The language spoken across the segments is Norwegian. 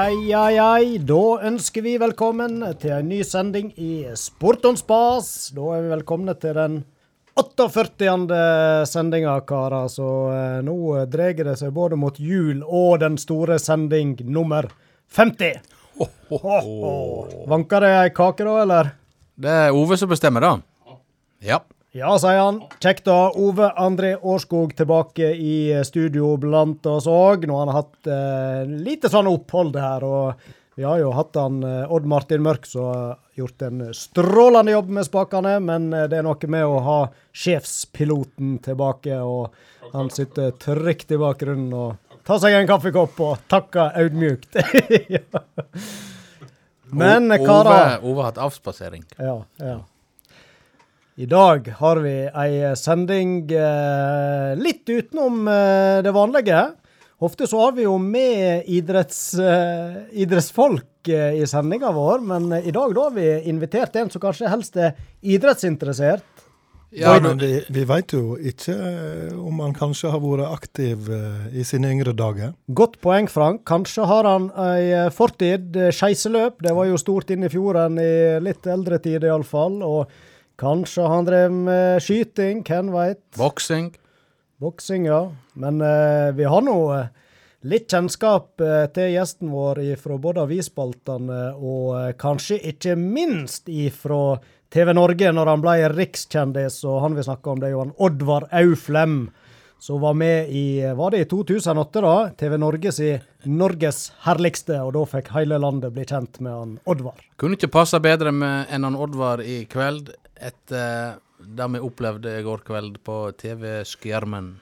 Ai, ai, ai. Da ønsker vi velkommen til en ny sending i Sport on spas. Da er vi velkomne til den 48. sendinga, karer. Så eh, nå drar det seg både mot jul og den store sending nummer 50. Ho, ho. Vanker det ei kake da, eller? Det er Ove som bestemmer, da. Ja. Ja, sier han. Kjekt ha Ove André Årskog tilbake i studio blant oss òg. Nå har han hatt eh, lite sånn opphold her. og vi har jo hatt han eh, Odd Martin Mørk som har gjort en strålende jobb med spakene, men eh, det er noe med å ha sjefspiloten tilbake, og han sitter trygt i bakgrunnen og tar seg en kaffekopp og takker audmjukt. Men karer Ove, Ove har hatt avspasering. ja, ja. I dag har vi ei sending eh, litt utenom eh, det vanlige. Ofte så har vi jo med idretts, eh, idrettsfolk eh, i sendinga vår, men eh, i dag da har vi invitert en som kanskje helst er idrettsinteressert. Ja, men vi, vi veit jo ikke eh, om han kanskje har vært aktiv i sine yngre dager. Godt poeng, Frank. Kanskje har han ei fortid. Skeiseløp, det var jo stort inn i fjorden i litt eldre tid iallfall. Og kanskje han drev med skyting, hvem veit. Boksing. Boksing, ja. Men eh, vi har nå eh, litt kjennskap eh, til gjesten vår fra både avisspaltene og eh, kanskje ikke minst ifra TV Norge, når han ble rikskjendis. Og han vi snakker om, det er jo han Oddvar Auflem, som var med i Var det i 2008, da? TV Norge si Norges herligste, og da fikk hele landet bli kjent med han Oddvar. Kunne ikke passe bedre med enn han Oddvar i kveld, etter det vi opplevde i går kveld på TV-skjermen.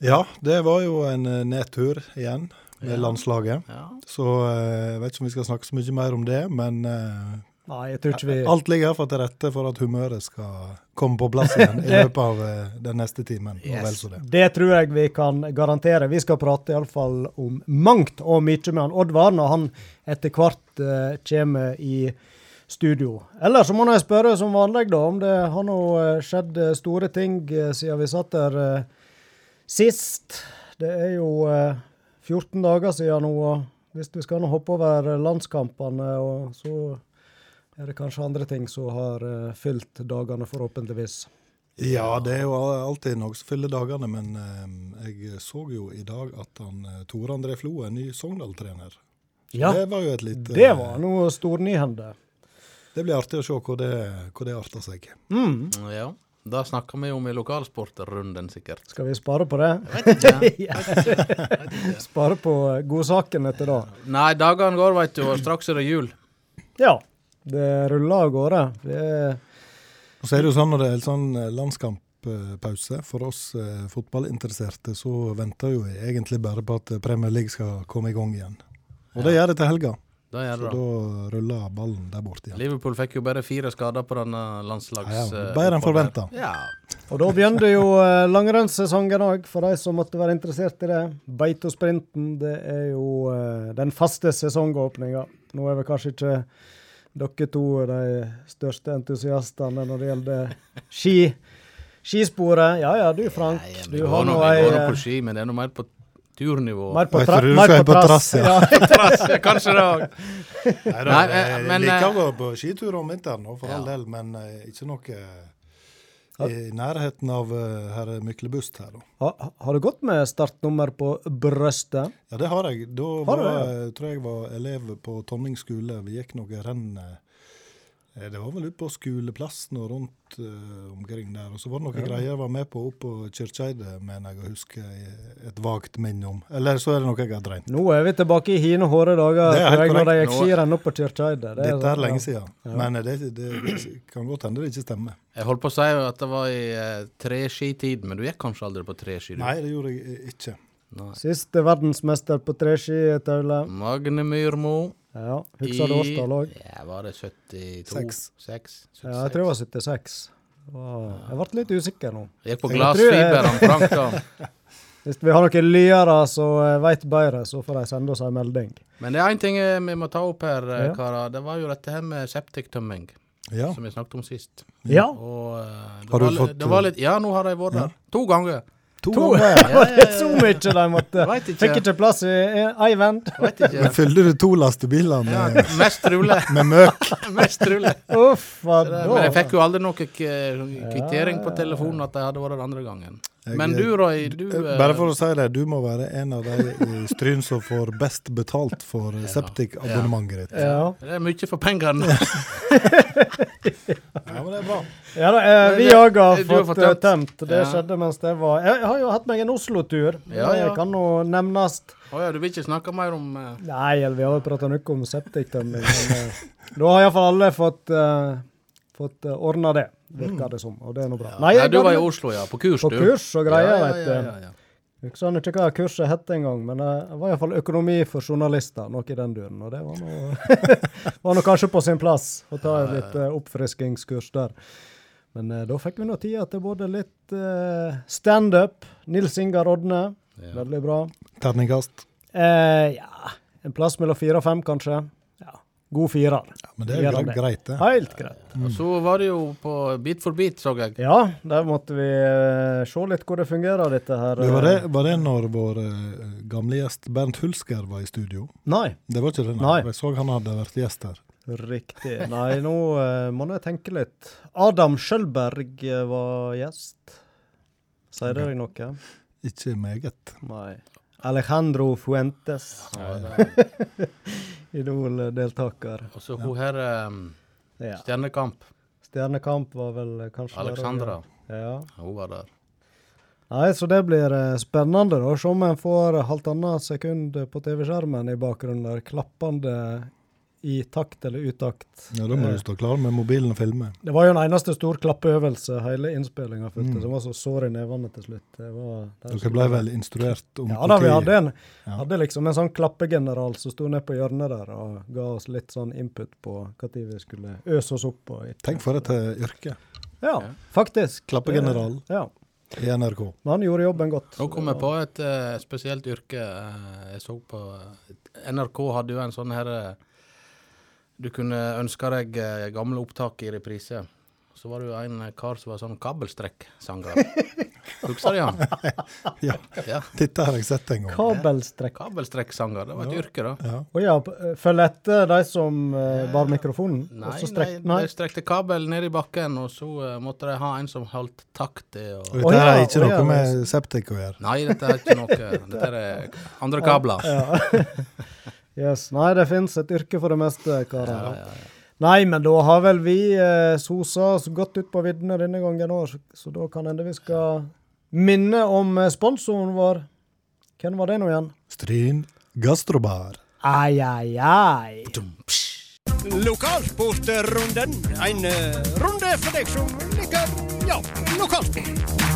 Ja, det var jo en eh, nedtur igjen med Ja. landslaget. Ja. Så eh, jeg vet ikke om vi skal snakke så mye mer om det, men eh, Nei, jeg tror ikke vi alt ligger iallfall til rette for at humøret skal komme på plass igjen i løpet av eh, den neste timen. Yes. det. Det tror jeg vi kan garantere. Vi skal prate iallfall om mangt og mye med han Oddvar når han etter hvert uh, kommer i studio. Eller så må jeg spørre som vanlig, da, om det har nå eh, skjedd store ting siden vi satt der uh, sist. Det er jo uh, 14 dager siden nå, hvis vi skal nå hoppe over landskampene, og så er det kanskje andre ting som har uh, fylt dagene, forhåpentligvis. Ja, det er jo alltid noe som fyller dagene, men uh, jeg så jo i dag at han eh, Tore André Flo er ny Sogndal-trener. Ja, Det var jo et lite det var noe stornyhende. Det blir artig å se hvor det, hvor det arter seg. Mm. ja. Da snakker vi om i lokalsportrunden, sikkert. Skal vi spare på det? Ja. Spare på godsakene til da. Nei, dagene går, veit du, og straks er det jul. Ja, det ruller av gårde. Det Og så er det jo sånn når det er en sånn eh, landskamppause, for oss eh, fotballinteresserte, så venter jo egentlig bare på at eh, Premier League skal komme i gang igjen. Og det gjør det til helga. Da gjør Så det det. da ruller ballen der borte igjen. Liverpool fikk jo bare fire skader på denne landslags... Ja, ja, eh, bedre enn forventa. Ja. Og da begynner jo eh, langrennssesongen òg, for de som måtte være interessert i det. Beitosprinten, det er jo eh, den faste sesongåpninga. Nå er vel kanskje ikke dere to er de største entusiastene når det gjelder ski. Skisporet. Ja ja, du Frank. Nei, du har nå ei vi går nå på ski, men det er nå mer på turnivå. mer på, Jeg tra mer på på trass. ja. Trass, ja, Kanskje det òg. Nei, Nei, jeg, eh, liker eh, å gå på skitur om vinteren, for all del, men eh, ikke noe i nærheten av uh, herr Myklebust her, da. Ha, har du gått med startnummer på brøstet? Ja, det har jeg. Da Har var, jeg tror jeg var elev på Tonning skole. Vi gikk noen renn eh, Det var vel ute på skoleplassen og rundt uh, omkring der. Og så var det noen greier jeg var med på oppe på Kirkeidet, mener jeg å huske et vagt minne om. Eller så er det noe jeg har drømt. Nå er vi tilbake i hine hårde dager. Det er helt jeg, når de gikk skirenn opp på Kirkeidet. Det Dette sånn, er lenge siden. Ja. Men eh, det, det, det kan godt hende det ikke stemmer. Jeg holdt på å si at det var i uh, treskitiden, men du gikk kanskje aldri på treski? Nei, det gjorde jeg eh, ikke. Nei. Siste verdensmester på treski, Taule. Magne Myrmo. Ja, Husker du årstall òg? Ja, var det 72? Seks. 6? Ja, jeg tror det var 76. Åh, Jeg ble litt usikker nå. Gikk på glassfiberen, tror han Frank. Hvis vi har noen lyere som vet veit bedre, så får de sende oss en melding. Men det er én ting eh, vi må ta opp her, eh, Ja. karer. Det var jo dette her med septiktømming, Ja. som vi snakket om sist. Ja. Og eh, det Har du var, fått, det var litt Ja, nå har jeg vært der. To ganger. To To? ganger. Var det så mye de måtte? Ikke. Fikk ikke plass i ei vend. Vet Men fylte du to lastebiler Ja, med, mest rulle. med møk? Mest rulle. Uff, hva da? Men jeg fikk jo aldri noe kvittering på telefonen at de hadde vært den andre gangen. Jeg- Men du, Roy, du eh, Bare for å si det, du må være en av de i Stryn som får best betalt for septikabonnementet ditt. Ja. Det er mye for pengene. Ja, men det er bra. Ja da, eh, vi òg har fått eh, tømt. Det Ja. skjedde mens det var Jeg, har jo hatt meg en Oslo-tur. Ja, ja. Det kan nå nevnes. Å ja, du vil ikke snakke mer om uh... Nei, eller vi har jo prata noe om septiktømming. Men uh, da har iallfall alle fått, uh, fått uh, ordna det, virker det som. Og det er nå bra. Nei, jeg du var i Oslo, ja. På kurs, På du. kurs og greier, ja, ja, ja, ja, ja. Jeg husker ikke hva kurset het engang, men eh, det var iallfall økonomi for journalister, noe i den duren. Og det var nå, var nå kanskje på sin plass å ta et litt eh, oppfriskingskurs der. Men eh, da fikk vi nå tida til både litt uh, standup. Nils Ingar Odne, Ja. veldig bra. Terningkast. Eh, ja, en plass mellom fire og fem, kanskje. God firer. Ja, men det er jo greit, det. Helt greit. Og så var det jo på bit for bit, så jeg. Ja, der måtte vi uh, se litt hvor det fungerer, dette her. Det var, det, eh. var det når vår uh, gamle gjest Bernt Hulsker var i studio? Nei. Det var ikke det? Nei. Jeg så han hadde vært gjest her. Riktig. Nei, nå uh, må jeg tenke litt. Adam Skjølberg var gjest. Sier det deg noe? Ikke meget. Nei. Alejandro Fuentes, Ja, det- Idol-deltaker. Og så hun her um, Stjernekamp, Stjernekamp var vel kanskje kanskje der Alexandra, Ja. hun var der. Nei, så det blir eh, spennende å Se om en får halvannet sekund på TV-skjermen i bakgrunnen der, klappende i takt eller utakt. Ja, Da må Eh, du stå klar med mobilen og filme. Det var jo en eneste stor klappeøvelse hele innspillinga, Mm. som var så sår i nevene til slutt. Det var, det Dere ble vel instruert om Ja da, vi hadde, en, Ja. hadde liksom en sånn klappegeneral som sto ned på hjørnet der og ga oss litt sånn input på når vi skulle øse oss opp. Og Tenk for et eh, yrke. Ja, faktisk. Klappegeneral. Ja. i NRK. Men han gjorde jobben godt. Nå kom jeg på et uh, spesielt yrke. eh, jeg så på eh, NRK hadde jo en sånn her eh, Du kunne ønske deg eh, gamle opptak i reprise. Så var det jo en eh, kar som var sånn kabelstrekksanger. Husker du han? Ja, Ja. dette har jeg sett en gang. Kabelstrekk. Kabelstrekksanger, det var et yrke, da. Ja. Å ja, p- følg etter de som uh, bar mikrofonen? Nei, og så nei, nei. de strekte kabel ned i bakken, og så uh, måtte de ha en som holdt takt i. Og Og... dette Å ja, har ikke ja, noe med det septik å gjøre. Nei, dette er ikke noe Dette er andre kabler. Ja. yes. Nei, det fins et yrke for det meste, karer. Ja, ja, ja. Nei, men da har vel vi eh, sosa oss godt ut på viddene denne gangen òg, så, så da kan hende vi skal minne om eh, sponsoren vår. Hvem var det nå igjen? Stryn gastrobar. Ai, ai, ai. Lokalsportrunden. En eh, runde for deg som liker ja, lokalsport.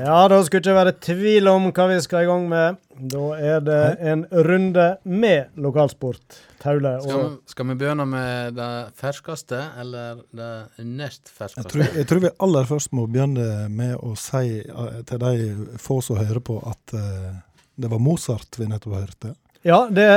Ja, da skulle ikke være tvil om hva vi skal i gang med. Da er det en runde med lokalsport. Taule. Skal, Og vi, skal vi begynne med det ferskeste, eller det nest Jeg ferskeste? tror, jeg tror vi aller først må begynne med å si eh, til de få som hører på, at eh, det var Mozart vi nettopp hørte. ja, det,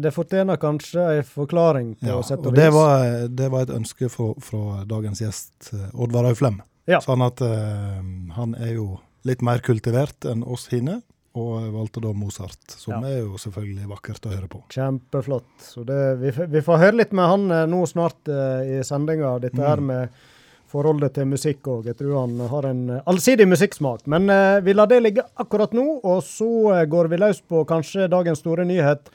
det fortjener kanskje en forklaring på Ja, sett og og det vis. var, det var et ønske fra, fra dagens gjest, eh, Oddvar Auflem. Ja. Sånn at eh, han er jo litt mer kultivert enn oss hinne, og valgte da Mozart, som Ja. er jo selvfølgelig vakkert å høre på. Kjempeflott. Så det, vi, vi får høre litt med han eh, nå snart eh, i sendinga, dette her Mm. med forholdet til musikk òg. Jeg tror han har en eh, allsidig musikksmak. Men eh, vi lar det ligge akkurat nå, og så eh, går vi løs på kanskje dagens store nyhet.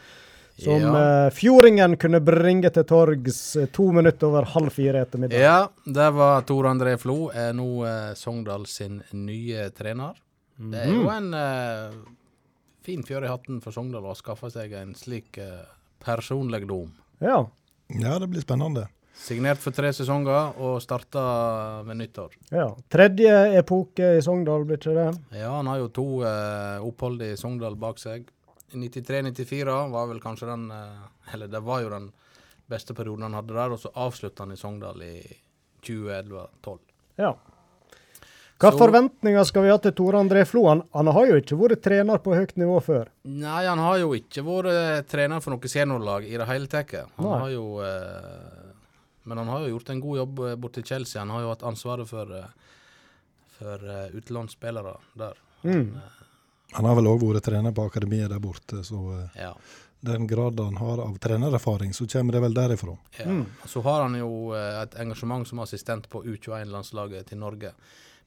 Som Ja. eh, Fjordingen kunne bringe til torgs eh, to minutter over halv fire ettermiddag. Ja, det var Tor André Flo, er nå eh, Sogndal sin nye trener. Det er jo en eh, fin fjør i hatten for Sogndal å skaffe seg en slik uh, personlegdom. Ja. Ja, det blir spennende. Signert for tre sesonger og starta ved nyttår. ja. Tredje epoke i Sogndal, blir ikke det? Ja, han har jo to eh, opphold i Sogndal bak seg. I 93-94 var vel kanskje den eh, Eller det var jo den beste perioden han hadde der, og så avslutta han i Sogndal i 2011-2012. Ja. Hva Så- forventninger skal vi ha til Tore André Flo? Han, han har jo ikke vært trener på høyt nivå før. Nei, han har jo ikke vært eh, trener for noe seniorlag i det hele tatt. Eh, Men han har jo gjort en god jobb eh, borte i Chelsea. Han har jo hatt ansvaret for, for utenlandsspillere der. Mm. Han har vel òg vært trener på akademiet der borte, så eh, Ja. den grad han har av trenererfaring, så kommer det vel derifra. ja. Mm. Så har han jo eh, et engasjement som assistent på U21-landslaget til Norge.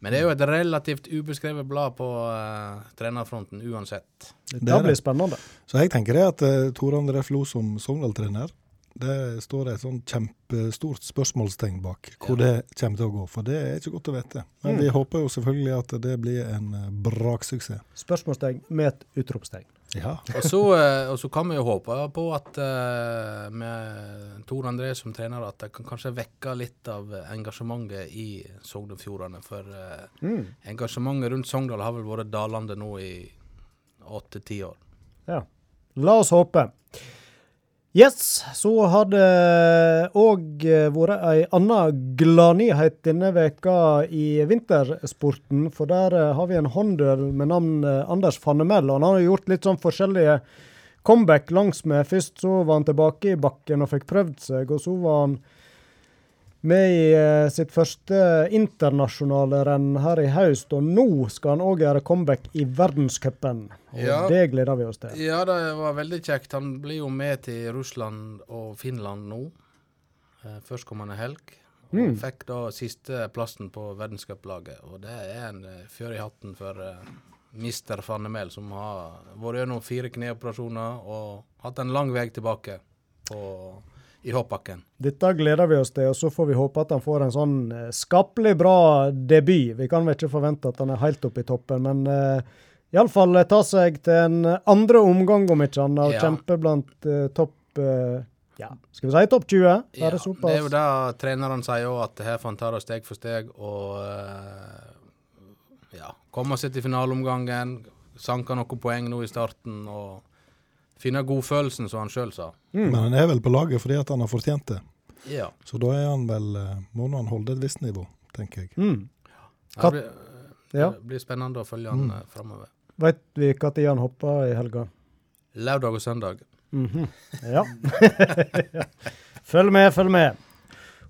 Men det er jo et relativt ubeskrevet blad på uh, trenerfronten uansett. Det det blir spennende. Så jeg tenker det at uh, Tor André Flo som Sogndal-trener, det står et sånn kjempestort spørsmålstegn bak hvor Ja. det kommer til å gå. For det er ikke godt å vite. Men Mm. vi håper jo selvfølgelig at det blir en eh, braksuksess. Spørsmålstegn med et utropstegn. Ja. Og så, eh, og så kan vi jo håpe på at eh, med Tor André som trener, at det kan kanskje vekke litt av engasjementet i Sogn og Fjordane. For Mm. engasjementet rundt Sogndal har vel vært dalende nå i åtte-ti år. Ja. La oss håpe. Yes, så har det òg vært ei anna gladnyhet denne veka i vintersporten. For der har vi en håndøl med navn Anders Fannemel. Han har gjort litt sånn forskjellige comeback langsmed. Først så var han tilbake i bakken og fikk prøvd seg, og så var han med i eh, sitt første internasjonale renn her i høst. Og nå skal han òg gjøre comeback i verdenscupen. Og Ja. det gleder vi oss til. Ja, det var veldig kjekt. Han blir jo med til Russland og Finland nå. eh, Førstkommende helg. Og Mm. fikk da siste plassen på verdenscuplaget. Og det er en uh, fjør i hatten for mister Fannemel, som har vært gjennom fire kneoperasjoner og hatt en lang vei tilbake på, i hoppbakken. Dette gleder vi oss til, og så får vi håpe at han får en sånn eh, skapelig bra debut. Vi kan vel ikke forvente at han er helt oppe i toppen, men uh, iallfall ta seg til en andre omgang, om ikke annet, og Ja. kjempe blant uh, topp uh, ja, skal vi si topp 20? Ja, det det er jo det treneren sier òg, at her får han ta det steg for steg og uh, ja, komme seg til finaleomgangen. Sanka noen poeng nå i starten og finne godfølelsen, som han sjøl sa. Mm. Men han er vel på laget fordi at han har fortjent det. Ja. Så da er han vel, eh, må han holde et visst nivå, tenker jeg. Mm. Det blir, Ja. det blir spennende å følge han mm. framover. Vet vi når han hopper i helga? Lørdag og søndag. Mhm. Ja. følg med, følg med.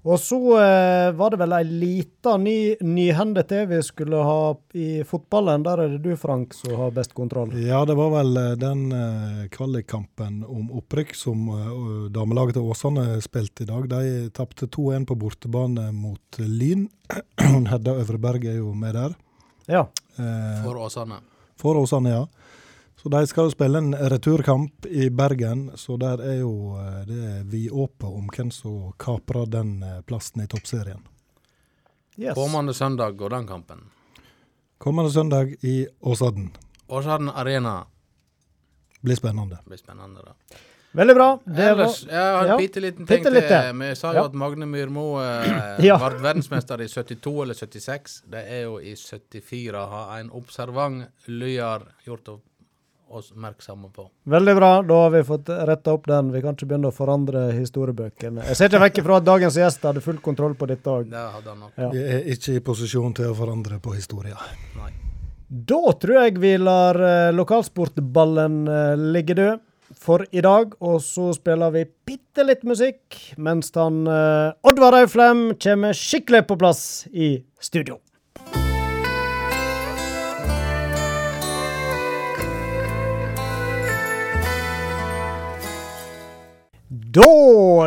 Og så eh, var det vel ei lita ny nyhende til vi skulle ha i fotballen. Der er det du, Frank, som har best kontroll. Ja, det var vel eh, den eh, kvalikkampen om opprykk som eh, damelaget til Åsane spilte i dag. De tapte 2-1 på bortebane mot Lyn. Hedda Øvreberg er jo med der. Ja. Eh, For Åsane. for Åsane, ja. Så de skal jo spille en returkamp i Bergen, så der er jo eh, det vidåpent vidåpe om hvem som kaprer den eh, plassen i toppserien. Yes. Kommende søndag går den kampen. Kommende søndag i Åsadden. Åsane Arena Blir spennende. blir spennende. da. Veldig bra. Det Ellers, var, jeg har en ja, bitte liten ting til. til. Vi sa jo Ja. at Magne Myrmo eh, Ja. ble verdensmester i 72 eller 76. Det er jo i 74, har en observant Lyar gjort opp- oppmerksomme på. veldig bra. Da har vi fått retta opp den. Vi kan ikke begynne å forandre historiebøkene. Jeg ser ikke vekk ifra at dagens gjest hadde full kontroll på dette òg. Det hadde han nok. Ja. Vi er ikke i posisjon til å forandre på historia. Nei. Da tror jeg vi lar eh, lokalsportballen eh, ligge død for i dag. Og så spiller vi bitte litt musikk mens han eh, Oddvar Auflem kommer skikkelig på plass i studio. Da,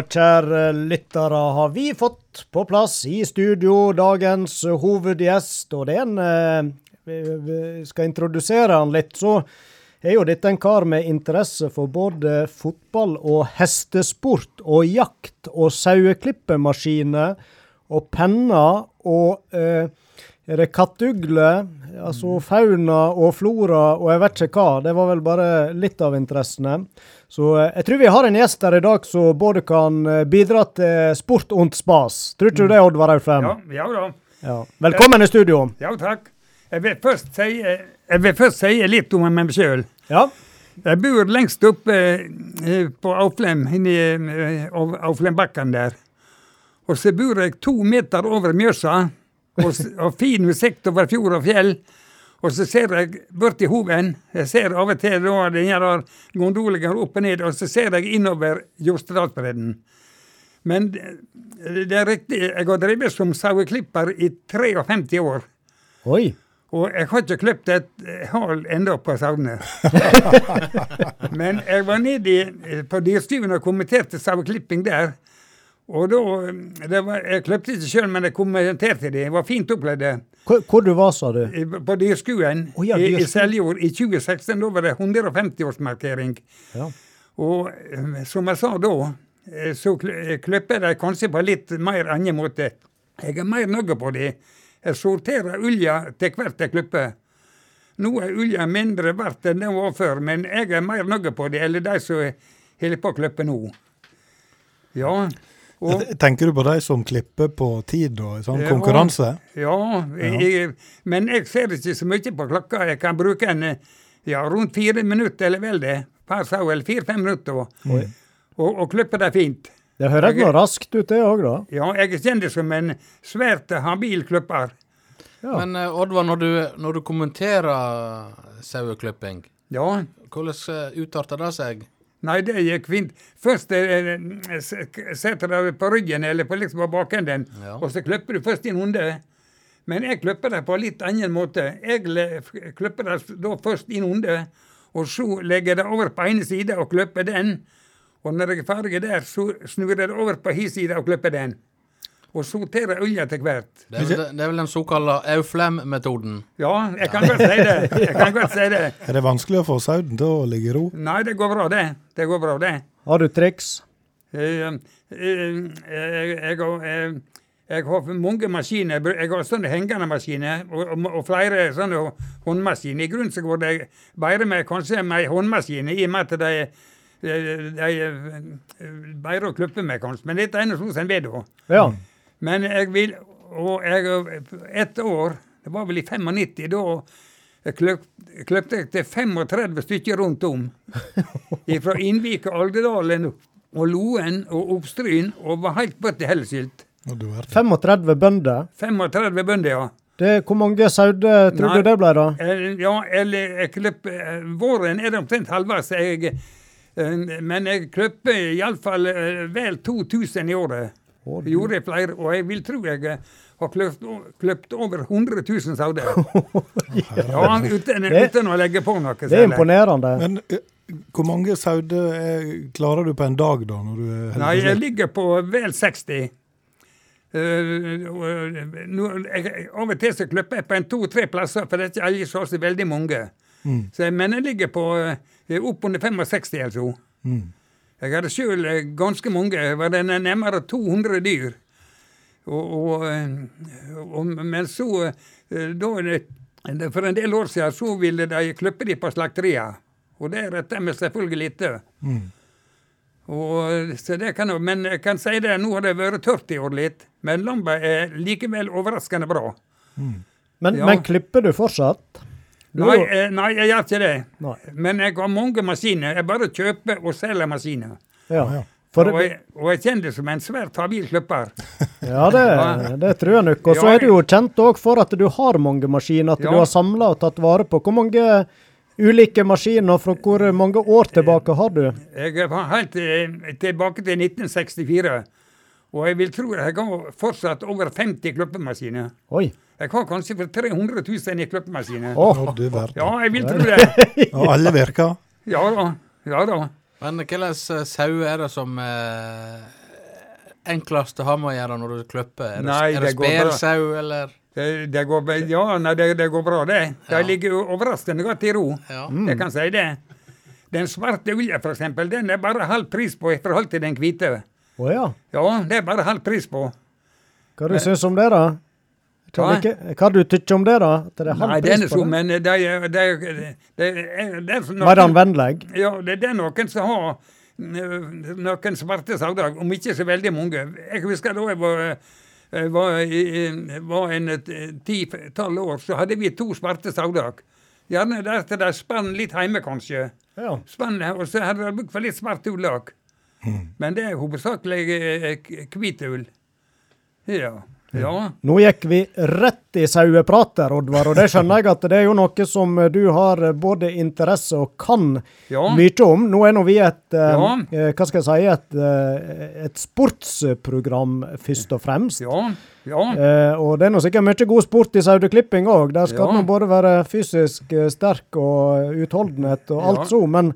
kjære lyttere, har vi fått på plass i studio dagens hovedgjest, og det er en eh, vi, skal introdusere han litt, så er jo dette en kar med interesse for både fotball og hestesport og jakt og saueklippemaskiner og penner og eh, er det kattugle, altså fauna og flora og jeg vet ikke hva. Det var vel bare litt av interessene. Så eh, jeg tror vi har en gjest her i dag som både kan eh, bidra til sport og spas. Tror ikke du det, Oddvar Auflem? Ja, ja da. Ja. Velkommen i studio. Ja, takk. Jeg vil først si, jeg vil først si litt om meg sjøl. Ja. Jeg bor lengst oppe eh, på Auflem, inni eh, Au- Auflembakken der. Og så bor jeg to meter over Mjøsa, og, og fin utsikt over fjord og fjell. Og så ser jeg bort i hoven. Jeg ser av og til da den gondolen går opp og ned, og så ser jeg innover Jostedalsbredden. Men det er riktig, jeg har drevet som saueklipper i 53 år. Oi. Og jeg har ikke klippet et hal ennå på sauene. Men jeg var nede på Dyrstuen og kommenterte saueklipping der. Og da eh, det var, Jeg klippet ikke sjøl, men jeg kommenterte det. Jeg var fint opplevd. Hvor, hvor du var, sa du? På Dyrskuen oh, ja, i, i Seljord i 2016. Da var det 150-årsmarkering. Ja. Og eh, som jeg sa da, eh, så kl- klipper de kanskje på litt mer annen måte. Jeg er mer nøye på det. Jeg sorterer ulja til hvert jeg klipper. Nå er ulja mindre verdt enn den var før, men jeg er mer nøye på det, eller de som holder på å klippe nå. Ja. Og, Tenker du på de som klipper på tid og sånn Ja. konkurranse? ja, Jeg, men jeg ser ikke så mye på klokka. Jeg kan bruke en eh, ja, rundt fire minutter eller vel det, per sau, eller fire-fem minutter, og, Oi. og, og klippe det fint. Det høres Jeg- nå raskt ut, det òg, da. Ja, jeg er kjent som en svært habil klipper. Ja. Men eh, Oddvar, når du, når du kommenterer saueklipping, Ja. hvordan eh, utarter det seg? Nei, det gikk fint. Først eh, setter du deg på ryggen eller på liksom på bakenden, Ja. og så klipper du først inn hunde. Men jeg klipper det på litt annen måte. Jeg klipper det da først inn hunde, og så legger jeg det over på ene side og klipper den. Og når jeg er ferdig der, så snur jeg det over på hin side og klipper den. Og sorterer olja til hvert. Det er vel, det er vel den såkalte Auflem-metoden. Ja, jeg kan godt si det. Jeg kan godt si det. Er det vanskelig å få sauen til å ligge i ro? Nei, det går bra, det. Det går bra, det. Har du triks? Jeg, eh, jeg, jeg, har, eh, jeg har mange maskiner. Jeg har sånne hengende maskiner og, og, og flere sånne håndmaskiner. I grunnen så går det bedre med kanskje med ei håndmaskin, i og med at de, de, de eh, bedre å klippe med, kanskje. Men dette er noe sånn som er da. Ja. Men jeg vil Og jeg et år, det var vel i 95, da kløpte jeg til 35 stykker rundt om. Fra Innvik og Algedalen og Loen og Oppstryn og var helt bøtt til er 35 bønder. 35 bønder, ja. Det, hvor mange sauer tror Nei. du det ble, da? Eh, Ja, eller jeg klipper eh, Våren er det omtrent halvveis. Eh, men jeg klipper iallfall vel 2000 i året. Du- Gjorde jeg flere, og jeg vil tro jeg eh, har kløpt, kløpt over 100 000 sauer. ja, uten, uten å legge på noe. Det er særlig. imponerende. Men eh, hvor mange sauer klarer du på en dag, da? når du er Nei, jeg ligger på vel 60. Eh, og, nå, jeg, av og til så klipper jeg på en to-tre plasser, for det er ikke alle som har så veldig mange. Mm. Så, men jeg ligger på eh, opp under 65, altså. Mm. Jeg hadde sjøl ganske mange. Det var det nærmere 200 dyr. Og, og, eh, og, men så eh, da, For en del år siden så ville de klippe de på slakteria. Og det retter vi selvfølgelig etter. Mm. Og, så det kan, men jeg kan si det, nå har det vært tørt i år litt. Men lamba er likevel overraskende bra. Men, Ja. men klipper du fortsatt? Er Nei, eh, nei, jeg gjør ikke det. Nei. Men jeg har mange maskiner. Jeg bare kjøper og selger maskiner. Ja. ja. For, og, jeg, og jeg kjenner det som en svært habil klipper. ja, det, det tror jeg nok. Og så Ja, er du jo kjent òg for at du har mange maskiner, at Ja. du har samla og tatt vare på. Hvor mange ulike maskiner fra hvor mange år tilbake har du? Jeg var helt eh, tilbake til 1964. Og jeg vil tro jeg har fortsatt over 50 klippemaskiner. Oi. Jeg har kanskje for 300 000 i klippemaskiner. Å, Oh, du verden. Ja, jeg vil tro det. Og alle virker? Ja da. Ja da. Men hvilke sauer er det som eh, enklest å ha med å gjøre når du klipper? Er det, Nei, er det det spelsau, eller? Det, det går, ja, nei, det, det går bra, det. De Ja. ligger overraskende godt i ro. Ja. Jeg kan si det. Den svarte for eksempel, den er bare halv pris på i forhold til den hvite. å ja. Ja, det er bare halv pris på. Hva du syns om det, da? Hva, syns du tykker om det, da? Det Nei, den er så, det? men det det det er, det er så Mer anvendelig? Ja, det, det er noen som har eh, noen svarte sagdrag, om ikke så veldig mange. Jeg husker da jeg var, eh, var, var en ti-tolv år, så hadde vi to svarte sagdrag. Gjerne der til de spann litt hjemme, kanskje. Ja. Spann, og så hadde de bruk for litt svart ullak. òg. Men det er hovedsakelig eh, hvit ull. Ja. Ja. Nå gikk vi rett i saueprater, Oddvar, og det skjønner jeg at det er jo noe som du har eh, både interesse og kan Ja. mye om. Nå er nå vi et, eh, Ja. eh, hva skal jeg si, et, eh, et sportsprogram først og fremst. Ja. Ja. Eh, og det er nå sikkert mye god sport i saueklipping òg. Der skal Ja. man både være fysisk eh, sterk og utholdenhet og alt Ja. så. Men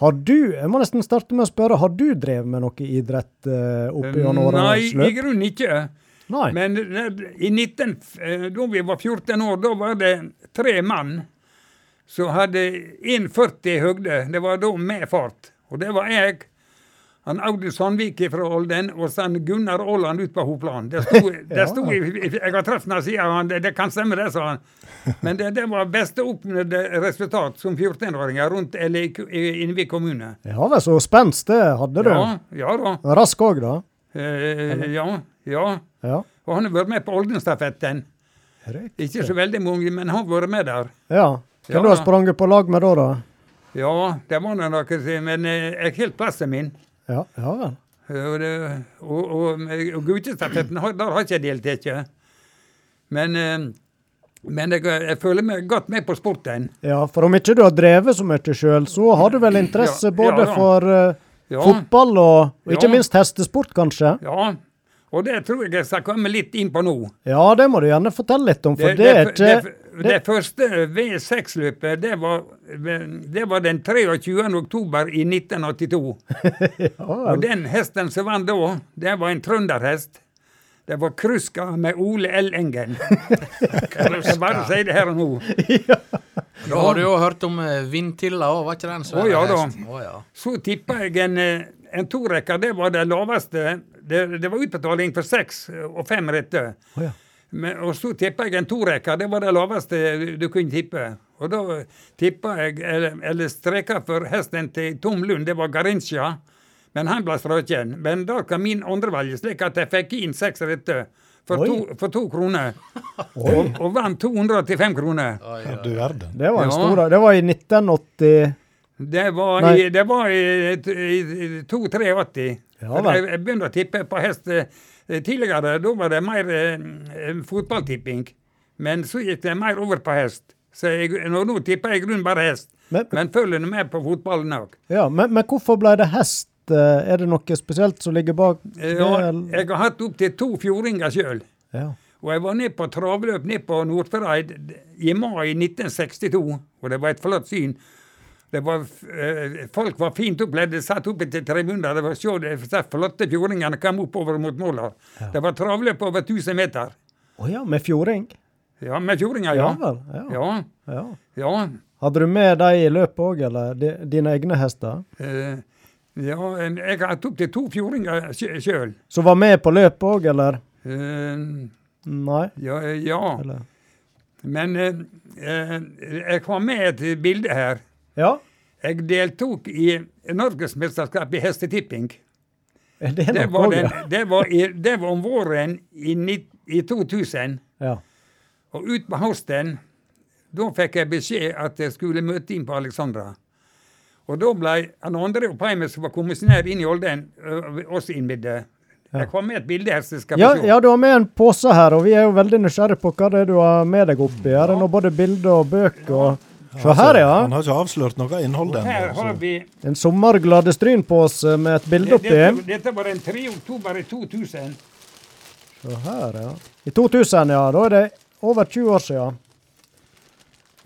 har du, jeg må nesten starte med å spørre, har du drevet med noe idrett eh, opp gjennom Nei, årenes i løp? grunnen ikke. Nei. Men eh, i 19, eh, da vi var 14 år, da var det tre mann som hadde 1,40 i høgde. Det var da med fart. Og det var jeg, han Audun Sandvik fra Olden og så Gunnar Aaland ut på Hopland. Det sto, det sto i- Jeg har truffet ham siden, han, det, det kan stemme det, sa han. Men det, det var beste oppnådde resultat som 14-åringer rundt eller i, i Innvik kommune. Ja vel, så spenst det hadde du. Ja, ja da. Rask òg, da. Eh, ja, ja. Ja. Og han har vært med på Oldenstafetten. Ikke så veldig mange, men han har vært med der. Ja. Hvem Ja, du har sprunget på lag med da, da? Ja, det var nå noe, men eh, jeg holdt plassen min. Ja, ja vel. Og, og, og, og guttestafetten, der har ikke jeg deltatt. Men, eh, men jeg, jeg føler meg godt med på sporten. Ja, for om ikke du har drevet så mye sjøl, så har du vel interesse Ja, både for uh, fotball og, ikke minst hestesport, kanskje? Ja, og det tror jeg jeg skal komme litt inn på nå. Ja, det må du gjerne fortelle litt om, for det, det, det, ikke det, det første V6-løpet, det, var- det var den 23. oktober i 1982. ja, Og den hesten som vant da, det var en trønderhest. Det var Kruska med Ole L. Engen. Jeg bare si det her og nå. Da har du jo hørt om Vintilla Vindtilla òg, var ikke det en svær Å, ja da. Ja. Så tippa jeg en, eh, en torekker, det var det laveste. Det, det var utbetaling for seks og fem retter. Oh, ja. Men, og så tippa jeg en torekker, det var det laveste du kunne tippe. Og da tippa jeg, eller, eller streka for hesten til Tom Lund, det var Garincha. Men han ble strøken. Men da kan min andre velge, slik at jeg fikk inn seks retter for, to, for to kroner. Og, og vant 285 kroner. Oi, Ja, du verden. Det var en stor Det var i 1980 Det var Nei. i, det var i, i, i 283. Ja jeg, begynte å tippe på hest eh, tidligere. Da var det mer eh, fotballtipping. Men så gikk det mer over på hest. Så jeg, nå, nå tipper jeg i grunnen bare hest. Men, Men følger med på fotballen òg. ja, men, men hvorfor ble det hest? Eh, Er det noe spesielt som ligger bak det? Ja, jeg har hatt opptil to fjordinger sjøl. Ja. Og jeg var ned på travløp ned på Nordfjordeid i mai 1962, og det var et flott syn. Det var, eh, folk var fint oppkledd, satt oppe til tribuner. Det var se de flotte fjordingene kom oppover mot måla. Det var travløp over 1000 meter. Å ja, med fjording? Ja, med fjordinger, Ja ja. vel. Ja. Ja, ja. ja. Hadde du med dem i løpet òg, eller de, dine egne hester? Eh, ja jeg har hatt opptil to fjordinger sjøl. Som var med på løpet òg, eller? Eh, Nei? ja, ja. Eller? Men eh, eh, jeg har med et bilde her. Ja? Jeg deltok i Norgesmesterskapet i hestetipping. Det Det var, den, det, var i, det var om våren i, i 2000. ja? Og ut på høsten, da fikk jeg beskjed at jeg skulle møte inn på Alexandra. Og da ble han andre oppheime som var kommisjonær inn i Olden, også innvidde. Jeg kom med et bilde her som skal Ja, se. ja, du har med en pose her, og vi er jo veldig nysgjerrige på hva det er du har med deg oppi. Her Ja. nå både bilder og bøker og Se her, ja. Han har ikke avslørt noe innhold ennå. her har så- vi En sommergladestrynpose med et bilde oppi. dette, dette var den 3. oktober i 2000. Se her, ja. I 2000, ja. Da er det over 20 år siden.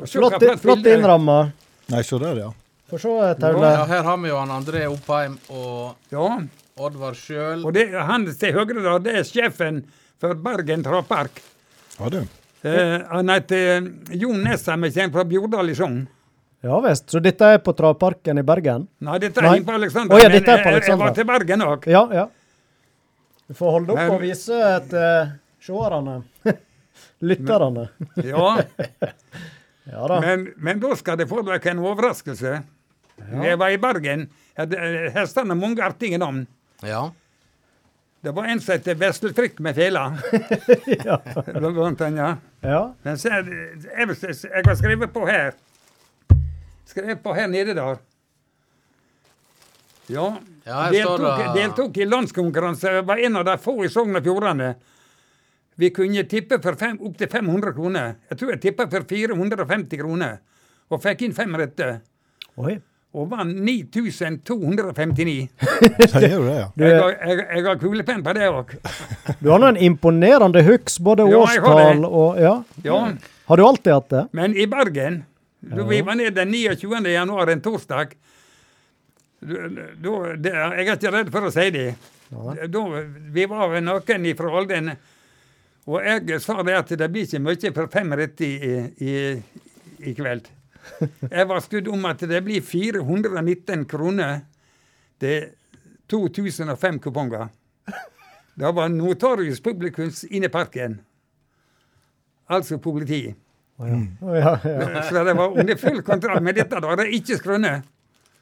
Flott, flott flott innramma. Nei, se der, ja. Få se, Taule. Ja, her har vi jo han André Oppheim og Ja, Oddvar sjøl. og det, han til høyre da, det er sjefen for Bergen travpark. Ja, du. Eh, han heter eh, Jon Nesheim jeg kommer fra Bjordal i Sogn. Ja visst. Så dette er på Travparken i Bergen? Nei, dette er på Alexandra, Oh, ja, dette er på jeg- jeg var til Bergen òg. Ja, ja. Du får holde opp Men- og vise til seerne. Lytterne. Ja, Ja da. men, men da skal det få dere en overraskelse. Jeg var i Bergen. Eh, Hestene har mange artige navn. Ja. Det var en som het Veslefrikk med fela. Blant annet, ja. Ja. Men så jeg, jeg har skrevet på her. Skrevet på her nede der. Ja. Ja, deltok, det- deltok i landskonkurranse. Jeg var en av de få i Sogn og Fjordane. Vi kunne tippe for opptil 500 kroner. Jeg tror jeg tippa for 450 kroner, og fikk inn fem rette. Oi. Og vant 9259. Sier du det, ja? Jeg har, jeg, jeg har kulepenn på det òg. du har nå en imponerende huks, både Ja, årstall og Ja. Ja. Har du alltid hatt det? Men i Bergen, da vi var nede den 29. januar, en torsdag da, du, det, Jeg er ikke redd for å si det. Da, vi var noen fra Olden, og jeg sa det at det blir ikke mye for fem rett i, i, i kveld. Jeg var skudd om at det blir 419 kroner til 2005 kuponger. Det var Notarius Publikums inne i parken. Altså politi. Oh, ja. Oh, ja, ja. Så det var under full kontroll. Men dette da, det ikke skrøne.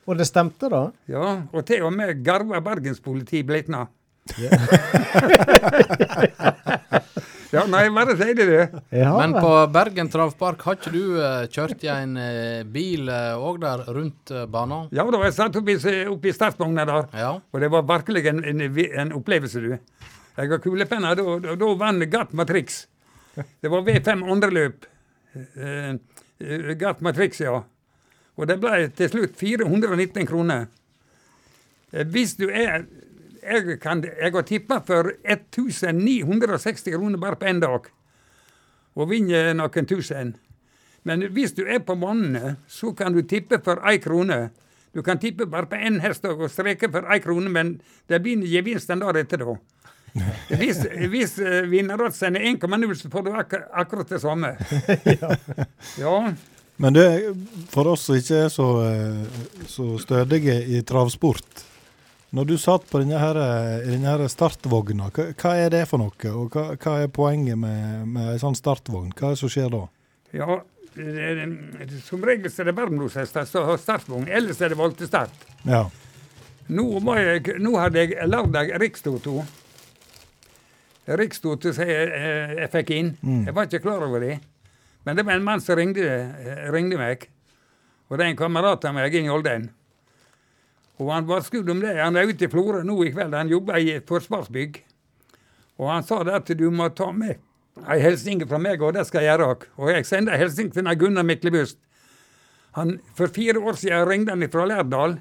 Og det stemte, da? Ja, og til og med garva bergenspoliti blitna. ja, nei, bare si det. Ja. Men på Bergen travpark, har ikke du eh, kjørt i en eh, bil òg der rundt uh, banen? Ja, da var jeg satt oppi, oppi startvogna der, Ja. og det var virkelig en, en, en opplevelse, du. Jeg har kulepenner, da, da, da vant Gatt Matrix. Det var V5 andre løp. Eh, eh, Gatt Matrix, ja. Og det ble til slutt 419 kroner. Eh, Hvis du er Jeg, kan, jeg har tippa for 1960 kroner bare på én dag. Og vinner noen tusen. Men hvis du er på månene, så kan du tippe for én krone. Du kan tippe bare på én hest og streke for én krone, men det blir gevinst en dag etter da. Hvis, hvis uh, vinneroddsen er 1,0, så får du ak akkurat det samme. ja. Men det, for oss som ikke er så, eh, så stødige i travsport Når du satt på denne, her, denne startvogna, hva, hva er det for noe? Og hva, hva er poenget med, med en sånn startvogn? Hva er det som skjer da? ja som regel er det varmblodshester som har startvogn, ellers er det voltestart. Ja. Nå, jeg, nå hadde jeg lørdag rikstoto. Rikstoto som jeg, eh, jeg fikk inn. Jeg var ikke klar over det. Men det var en mann som ringte, eh, ringte meg. Og det er en kamerat av meg inn i Olden. Og han var skudd om det. Han er ute i Florø nå i kveld. Han jobber i et forsvarsbygg. Og han sa det at du må ta med ei hilsen fra meg, og det skal jeg gjøre. Og jeg sender ei hilsen til Gunnar Miklebust. For fire år siden ringte han fra Lærdal.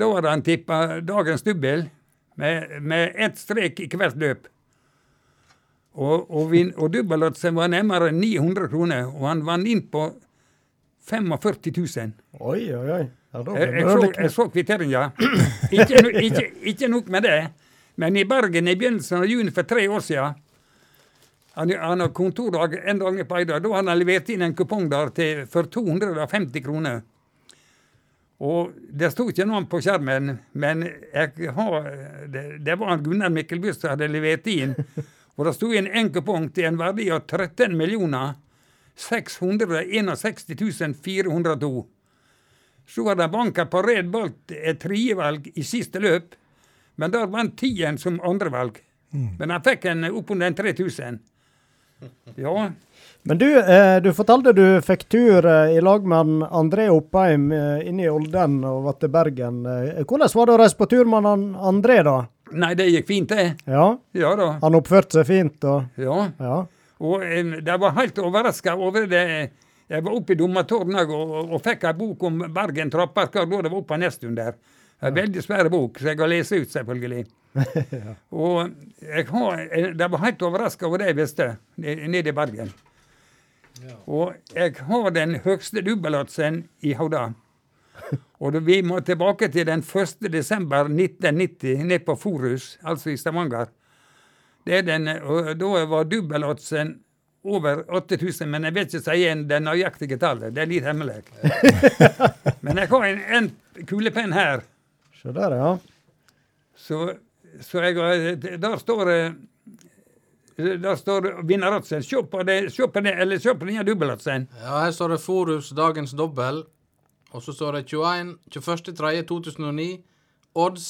Da hadde han tippa dagens dubbel med, med ett strek i hvert løp. Og, og, og dubbeloddsen var nærmere 900 kroner, og han vant inn på 45 000. Oi, oi, oi. Ja, Jeg, jeg, så, jeg så kvitteringa. Ikke, ikke, ikke nok med det, men i Bergen i begynnelsen av juni for tre år siden han, han har kontordag en dag på Eidar. Da hadde han levert inn en kupong der til, for 250 kroner. Og Det sto ikke navn på skjermen, men har, det, det var Gunnar Mikkelbust som hadde levert inn. Og det sto inn en kupong til en verdi av 13 millioner 661 402. Så hadde det banka på Red balt et tredjevalg i siste løp, men der vant tieren som andrevalg. Men han fikk en oppunder 3000. Ja, Men du, eh, du fortalte du fikk tur eh, i lag med André Oppheim inn i Olden og var til Bergen. Eh, hvordan var det å reise på tur med han André, da? Nei, det gikk fint, det. Ja, Ja da. Han oppførte seg fint og Ja. Ja. Og de var helt overraska over det. Jeg var oppe i Dommertårnet og, og, og fikk ei bok om Bergen trappark da det var oppe Nesttun der. En veldig svær bok, så jeg har lest ut, selvfølgelig. Og jeg har, eh, de var helt overraska over det jeg visste, nede i Bergen. Og jeg har den høgste dubbelatsen i Hauda. Og vi må tilbake til den 1. desember 1990, ned på Forus, altså i Stavanger. Det er den, og da var dubbeloddsen over 8000, men jeg vet ikke si igjen det nøyaktige tallet. Det er litt hemmelig. men jeg har en, en kulepenn her, Se der, ja. så, så jeg har Der står det der står vinneroddsen. Se på det, se på det, eller se på denne dubbeloddsen. Ja, her står det Forus dagens dobbel. Og så står det 21. 21.3.2009. Odds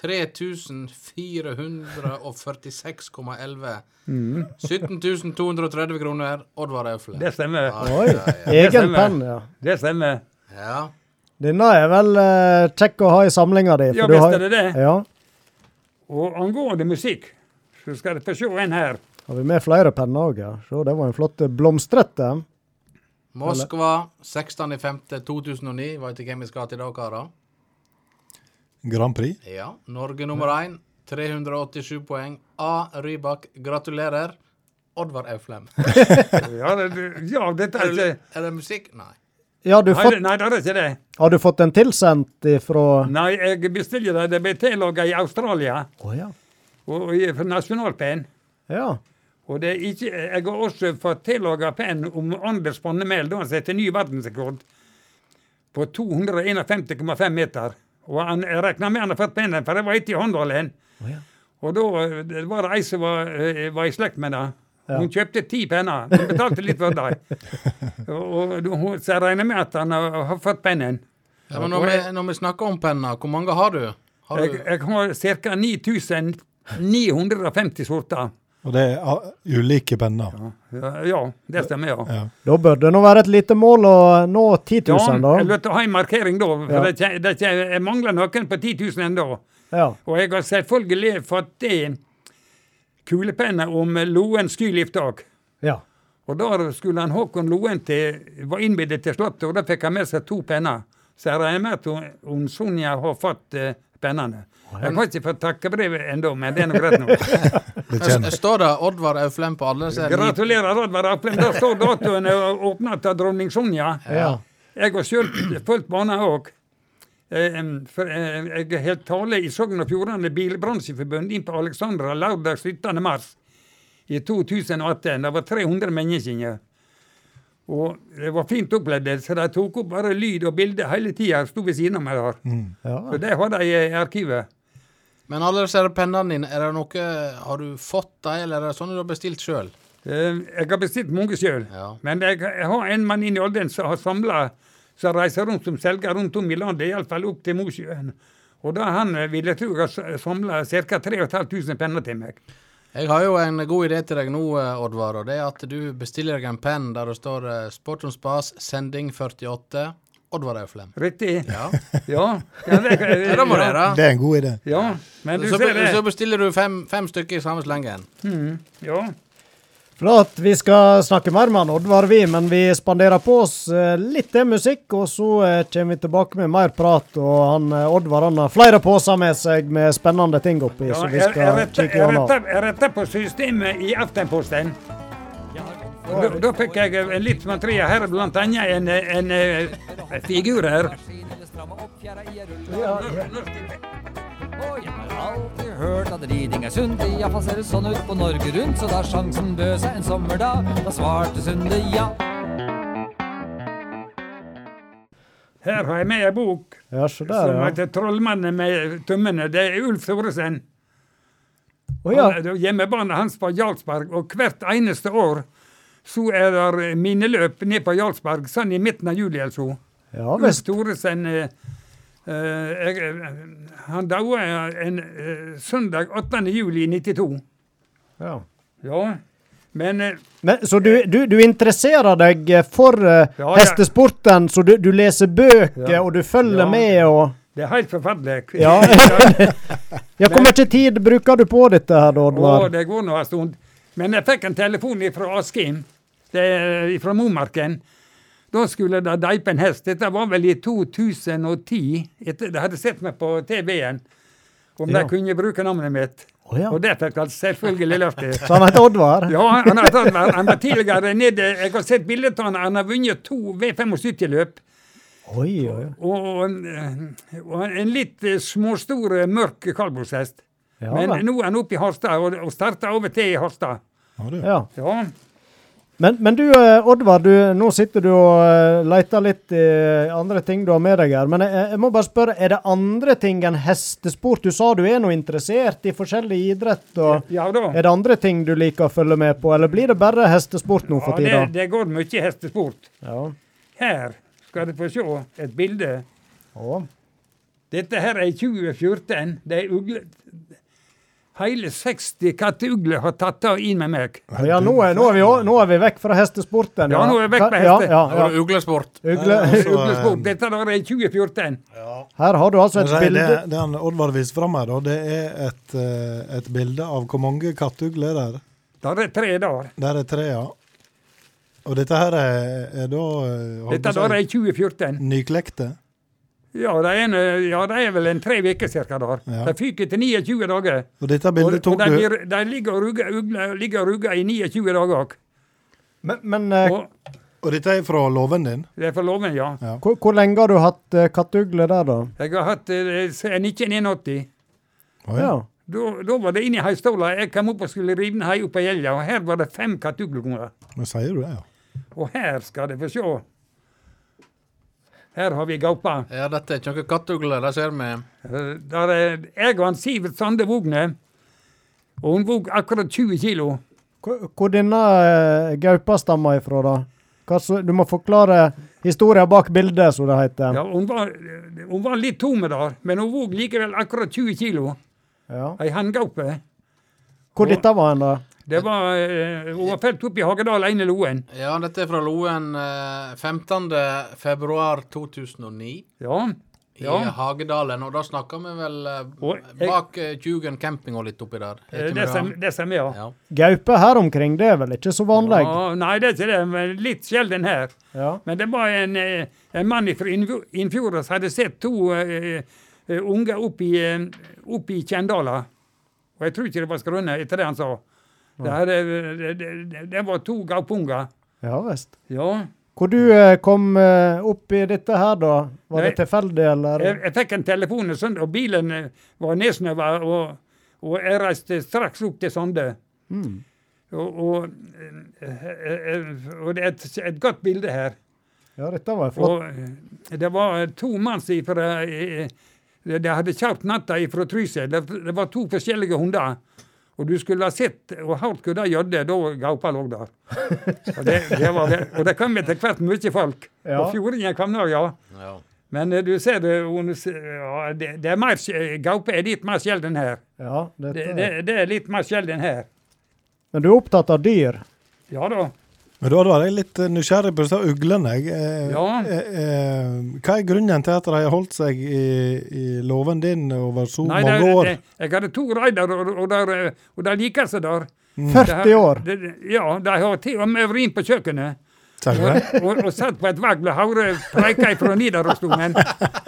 3446,11. 17.230 kroner. Oddvar Aufle. Det stemmer. Ja, Oi. ja, ja. Egen penn, ja. Det stemmer. ja. Denne er vel uh, kjekk å ha i samlinga di. Ja, visst er det det. Ja. Og angående musikk, så skal dere få se en her. Har vi med flere penner òg, ja. Se, det var en flott blomstrete. Moskva 16.5.2009. Veit ikke hvem vi skal til da, karer? Grand Prix. Ja. Norge nummer én. 387 poeng. A. Rybak. Gratulerer. Oddvar Auflem. Ja, det, ja dette er det, ikke er det musikk? Nei. Ja, du Nei, fått, det- nei, det er ikke det. har du fått den tilsendt ifra Nei, jeg bestiller det. Tillaga i Australia, Oh, ja. og, og for nasjonalpenn. Ja. Og det er ikke, jeg har også fått tillaga penn om Anders Spannemel, da han setter ny verdensrekord på 251,5 meter. Og han, regner med han har fått pennen, for jeg var ikke i Håndalen. Å ja. Og da eh, det var det ei som var, eh, var i slekt med det. Ja. Hun kjøpte ti penner, Hun betalte litt for dem. og, og, så jeg regner med at han har, har fått pennen. Ja, men når vi, når vi snakker om penner, hvor mange har du? Har Jeg, jeg har ca. 9950 sorter. Og det er ulike penner. Ja, ja, det stemmer, ja. Ja. Da bør det nå være et lite mål å nå 10 Ja, 000, jeg da. vil ha en markering da. For Ja. det, det, jeg mangler noen på 10 000 ennå. Ja. Og jeg har selvfølgelig fått det kulepenner om Loen skyliftak. ja. Og da skulle han Håkon Loen til, var innbudt til Slottet, og da fikk han med seg to penner. Så jeg regner med at hun, hun Sonja har fått eh, pennene. Jeg har ikke fått takkebrevet ennå, men det er nå greit nå. Står det Oddvar Auflem på alle? disse Gratulerer, Oddvar Auflem. Der står datoen åpna av dronning Sonja. ja. Jeg har sjøl fulgt banen òg. For eh, jeg holdt tale i Sogn og Fjordane Bilbransjeforbund inn på Alexandra lørdag 17. mars i 2018. Det var 300 mennesker. Og det var fint opplevd, så de tok opp bare lyd og bilde hele tida. Sto ved siden av meg der. ja. Så det har de i arkivet. Men alle disse pennene dine, er det noe Har du fått dem, eller er det sånne du har bestilt sjøl? Eh, Jeg har bestilt mange sjøl. Ja. Men jeg, jeg har en mann inne i alderen som har samla som reiser rundt som selger rundt om i landet, iallfall opp til Mosjøen. Og da han eh, vil jeg tro har samla ca. 3500 penner til meg. Jeg har jo en god idé til deg nå, eh, Oddvar. og Det er at du bestiller deg en penn der det står eh, Sport on Spas, sending 48, Oddvar Auflem. Riktig? Ja. Ja. ja, det, Ja, det må det. Det er en god idé. Ja, men du Så, ser det. så bestiller du fem, fem stykker i samme slengen. Mm, ja. Flott. Vi skal snakke mer med Oddvar, vi, men vi spanderer på oss eh, litt til musikk, og så eh, kommer vi tilbake med mer prat. Og han eh, Oddvar han har flere poser med seg med spennende ting oppi, ja så vi skal jeg, retter, kikke gjennom. jeg retter på systemet i Aftenposten. Da, da fikk jeg litt materiale her, blant annet en, en, en figur her. Og jeg har alltid hørt at riding er sunt, iallfall ser det sånn ut på Norge Rundt. Så da sjansen bød seg en sommerdag, da svarte Sunde ja. Her har jeg med ei bok Ja, som der, ja. heter 'Trollmannen med tømmene'. Det er Ulf Thoresen. Å ja. Han- Hjemmebane hans på Jarlsberg, og hvert eneste år så er det mineløp ned på Jarlsberg, sånn i midten av juli eller så. Ja Ulf. Thoresen eh, jeg, eh, Han daua en eh, søndag 8. juli 92. Ja. Ja, men eh, Men, så du, du, du interesserer deg eh, for eh, Ja, ja. hestesporten, så du, du leser bøker, Ja. og du følger Ja. med og det er helt forferdelig. Ja. Ja, hvor mye tid bruker du på dette her, da, Oddvar? det går nå en stund. Men jeg fikk en telefon fra Askim, fra Momarken. Da skulle det deipe en hest. Dette var vel i 2010. Etter de hadde sett meg på TV-en. Om Ja. de kunne bruke navnet mitt. Oh, ja. Og det fikk jeg selvfølgelig lov til. Så han heter Oddvar? Ja, han, har Oddvar. han var tidligere nede Jeg har sett bildet av han. Han har vunnet to V75-løp. Oi, oi. Og, en- og en litt eh, småstor, eh, mørk kaldbrorshest. Ja, Men nå er han oppe i Harstad, og, og starter over til i Harstad. Ja, ja. Ja. Men, men du, eh, Oddvar, du, nå sitter du og eh, leter litt i andre ting du har med deg her. Men jeg, jeg må bare spørre, er det andre ting enn hestesport? Du sa du er nå interessert i forskjellig idrett. og ja da. Er det andre ting du liker å følge med på, eller blir det bare hestesport nå Ja, for det, tida? det går mye hestesport. Ja. Her skal du få se et bilde. Dette her er i 2014. Det er ugle... Hele 60 kattugler har tatt av inn med meg. Ja, nå er, nå, er vi, nå er vi vekk fra hestesporten. Ja, nå er vi vekk fra Ja, heste. ja, Det ja. uglesport. Ugle. Så, Uglesport. Dette der er i 2014. Her har du altså et bilde. Det, det han Oddvar viser fram her, da, det er et, eh, et bilde av hvor mange kattugler det er Der er tre der. Der er tre, ja. Og dette her er, er da eh, Dette der er i 2014. nyklekte? Ja, det er, en, eh, ja, det er vel en tre uker cirka der. Ja. De fyker til 29 dager. Og dette Og, bildet og tok de, du blir- de ligger og rugger, og i 29 dager òg. Men, men eh, Og Og dette er fra låven din? det er fra loven, ja. hvor, hvor lenge har du hatt uh, kattugle der, da? Jeg har hatt uh, siden 1981. Å ja. Da, da var det inne i heistola. Jeg kom opp og skulle rive ned hei opp på gjelda, og her var det fem kattugler. Men sier du det, ja? Og her skal du få se. Her har vi gaupa. Ja, dette er ikke noen kattugle, det ser vi. Eh, Der er jeg og han Sivert Sande Vogne. Og hun vog akkurat 20 kilo. Hvor, hvor denne uh, gaupa stammer ifra, da? Hva så, du må forklare historien bak bildet, som det heter. Ja, hun, var, hun var litt tom der, men hun vog likevel akkurat 20 kilo. Ja. Ei hanngaupe. Hvor dette var hen, da? Det var, eh, hun var felt opp i Hagedal, Eine Loen. Ja, dette er fra Loen uh, 15. februar 2009 Ja. i Ja. Hagedalen. Og da snakker vi vel eh, Og jeg- bak eh, Tjugen camping og litt oppi der. Er eh, Det stemmer, ja. Ja. Gaupe her omkring, det er vel ikke så vanlig? ja. Nei, det er ikke det, men litt sjelden her. Ja. Men det var en, eh, en mann fra Innfjorda som hadde sett to uh, eh, unger oppe i, eh, i Kjendala. Og jeg tror ikke det var skrøne etter det han sa. Eh, det, det, det var to gaupunger. Ja visst. Ja. Hvor du eh, kom eh, opp i dette her, da? Var det tilfeldig, eller? Jeg, jeg fikk en telefon, en søndag, og bilen eh, var nedsnøva, og, og jeg reiste straks opp til Sande. Mm. Og, og, og det er et, et godt bilde her. Ja, dette var flott. Og det var to mann De de hadde kjørt natta ifra Trysil. Det, det var to forskjellige hunder. Og du skulle ha sett og hørt hva de gjorde da gaupa lå der. Og det, det var, det- og det kom etter hvert mye folk. Ja. Og fjordingen kom nå, ja. Ja. Men eh, du ser det, det, er mer, gaupe er litt mer sjelden her. Ja. Det, det, det er litt mer sjelden her. Men du er opptatt av dyr? Ja da. Men da var jeg litt eh, nysgjerrig på disse uglene. jeg. Eh, Ja. eh, eh, hva er grunnen til at de har holdt seg i, i låven din over så Nei, mange år? det, jeg hadde to raider, og, og, der, eh, og de liker seg der. Mm. 40 år? Det, det- ja, de har til og med vært inn på kjøkkenet. Og, og, og satt på et vegg med hodet preika fra Nidarosdomen.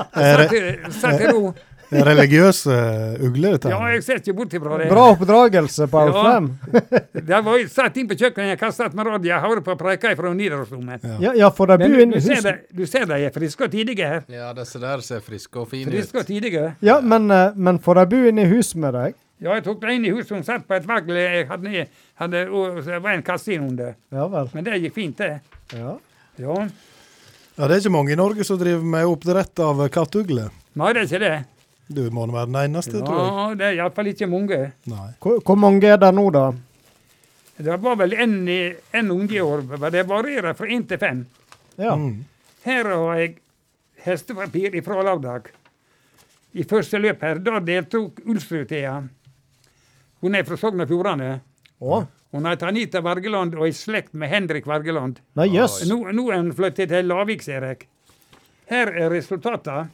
Satt i ro. Det religiøse eh, ugler, dette Ja, jeg ser ikke bort ifra det. Bra oppdragelse på Ja. Alfheim. De var jeg satt inn på kjøkkenet, jeg kastet med radio, hørte på preika fra Nidarosdomen. Ja, ja, for de bor du, inne du, i ser huset. de, du ser de er friske og tidige her. ja, disse der ser friske og fine Friske ut. og tidige. Ja, men, eh, men får de bo inne i hus med deg? Ja, jeg tok dem inn i huset, hun satt på et vagl jeg hadde, hadde, og det var en kassin under. Ja vel. Men det gikk fint, det. Ja. Ja. Ja, det er ikke mange i Norge som driver med oppdrett av kattugler. Nei, det er ikke det. Du må nå være den eneste, tror jeg. Ja, det er iallfall ikke mange. Nei. Hvor, hvor mange er det nå, da? Det var vel en, en unge i år, det varierer fra én til fem. Ja. Mm. Her har jeg hestepapir fra lørdag. I første løp her, da deltok Ulsrud Thea. Hun er fra Sogn og Fjordane. Hun heter Anita Wergeland og er i slekt med Henrik Wergeland. nei yes. Nå, nå er hun flyttet til Lavik, ser jeg. Her er resultatene.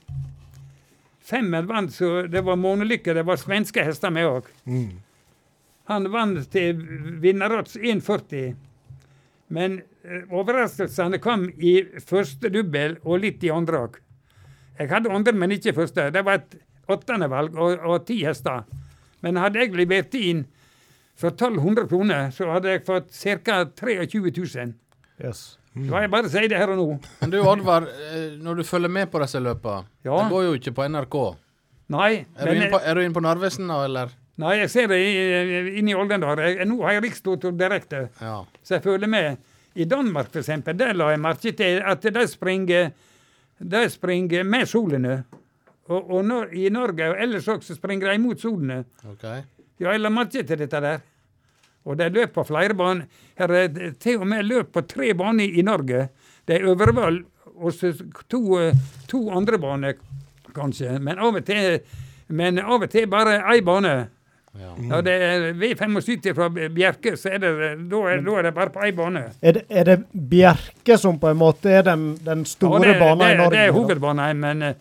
Femmen vant, så det var månelykke. Det var svenske hester med òg. Mm. Han vant til vinnerodds 1,40. Men eh, overraskelsene kom i første dubbel og litt i andre òg. Jeg hadde andre, men ikke første. Det var et åttende valg og, og ti hester. Men hadde jeg levert inn for 1200 kroner, så hadde jeg fått ca. 23 000. Yes. Så jeg bare sier det her og nå. Men du Oddvar, eh, når du følger med på disse løpene, Ja. det går jo ikke på NRK. Nei, Er du men, inne på, er du inne på Narvesen nå, eller? nei jeg ser det inni inne i Oldendal. Nå har jeg Rikstoto direkte, Ja. så jeg følger med. I Danmark, for eksempel, der la jeg merke til at de springer, de springer med solene. Og, og når, i Norge og ellers også springer de imot solene. Okay. Ja, jeg la merke til dette der. Og de løp på flere baner. Her er til og med løp på tre baner i Norge. Det er Øvrevoll og to, eh, to andre baner, kanskje. Men av og til, men av og til bare én bane. Ja. Når det er V75 fra Bjerke, så er det, da, er, da er det bare på én bane. Er det, er det Bjerke som på en måte er den, den store Ja, det, banen i Norge? Det er hovedbanen, men eh,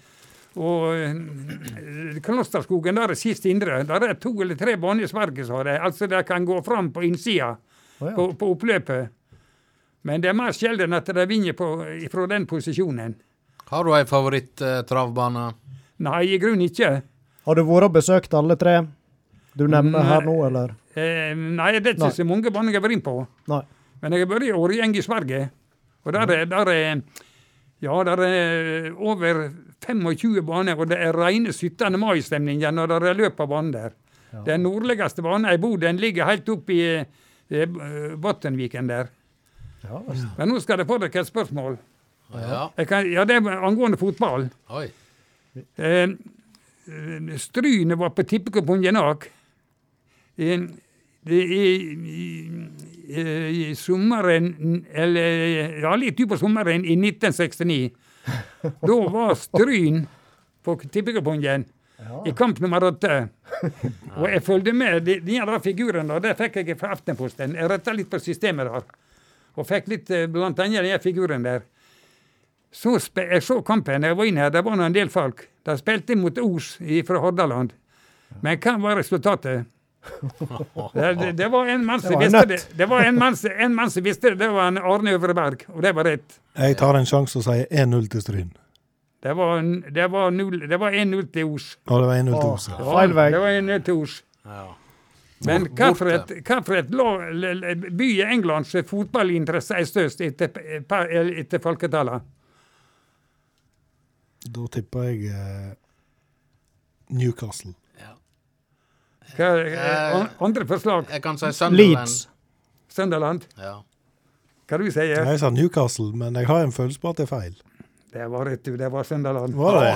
og eh, Klosterskogen, der er sist indre. Der er to eller tre baner i Sverige, sa de. Altså, de kan gå fram på innsida. oh, ja. på, på oppløpet. Men det er mer sjelden at de vinner på, fra den posisjonen. Har du ei favoritt-travbane? Nei, i grunnen ikke. Har du vært og besøkt alle tre du nevner her nå, eller? Eh, nei, det er ikke Nei. så mange baner jeg har vært på. Nei. Men jeg har vært i Årgjeng i Sverige. Og der er, der er ja, der er over 25 baner, og det er rene 17. mai-stemning når det er løp på banen der. Den nordligste banen jeg bor, den ligger helt oppe i eh, Bottenviken der. Ja, altså. Men nå skal jeg få dere et spørsmål. Ja. Kan, ja, det er angående fotball. Oi. Eh, eh, Stryne var på tippekupongen Genak. I, i, i, i sommeren Eller ja, litt utpå sommeren i 1969. Da var Stryn på tippekupongen i kamp nummer åtte. Og jeg fulgte med. De, de der figurene der, det fikk jeg fra Aftenposten. Jeg retta litt på systemet der. Og fikk litt blant annet den figuren der. Så jeg så kampen. Jeg var inne her, det var nå en del folk. De spilte mot Os fra Hordaland. Men hva var resultatet? Det, det, det var en mann som Det var en visste det. Det var en mann, som- en mann som visste det. Det var en Arne Øvreberg, og det var rett. Jeg tar en sjanse og sier 1-0 til Stryn. Det var, var, null- det var 1-0 til Os. Og det var 1-0 til Os. Feil vei. Det var 1-0 til Os. Ja. Men hva for et, hva for by i England som fotballinteresse er størst etter, etter folketallet? Da tipper jeg eh, Newcastle. Ja. Hva, er andre forslag? Jeg kan si Sunderland. Leeds. Sunderland? Ja. Hva du sier Jeg sa Newcastle, men jeg har en følelse på at det er feil. Det var rett, du. Det var Sunderland. Var det?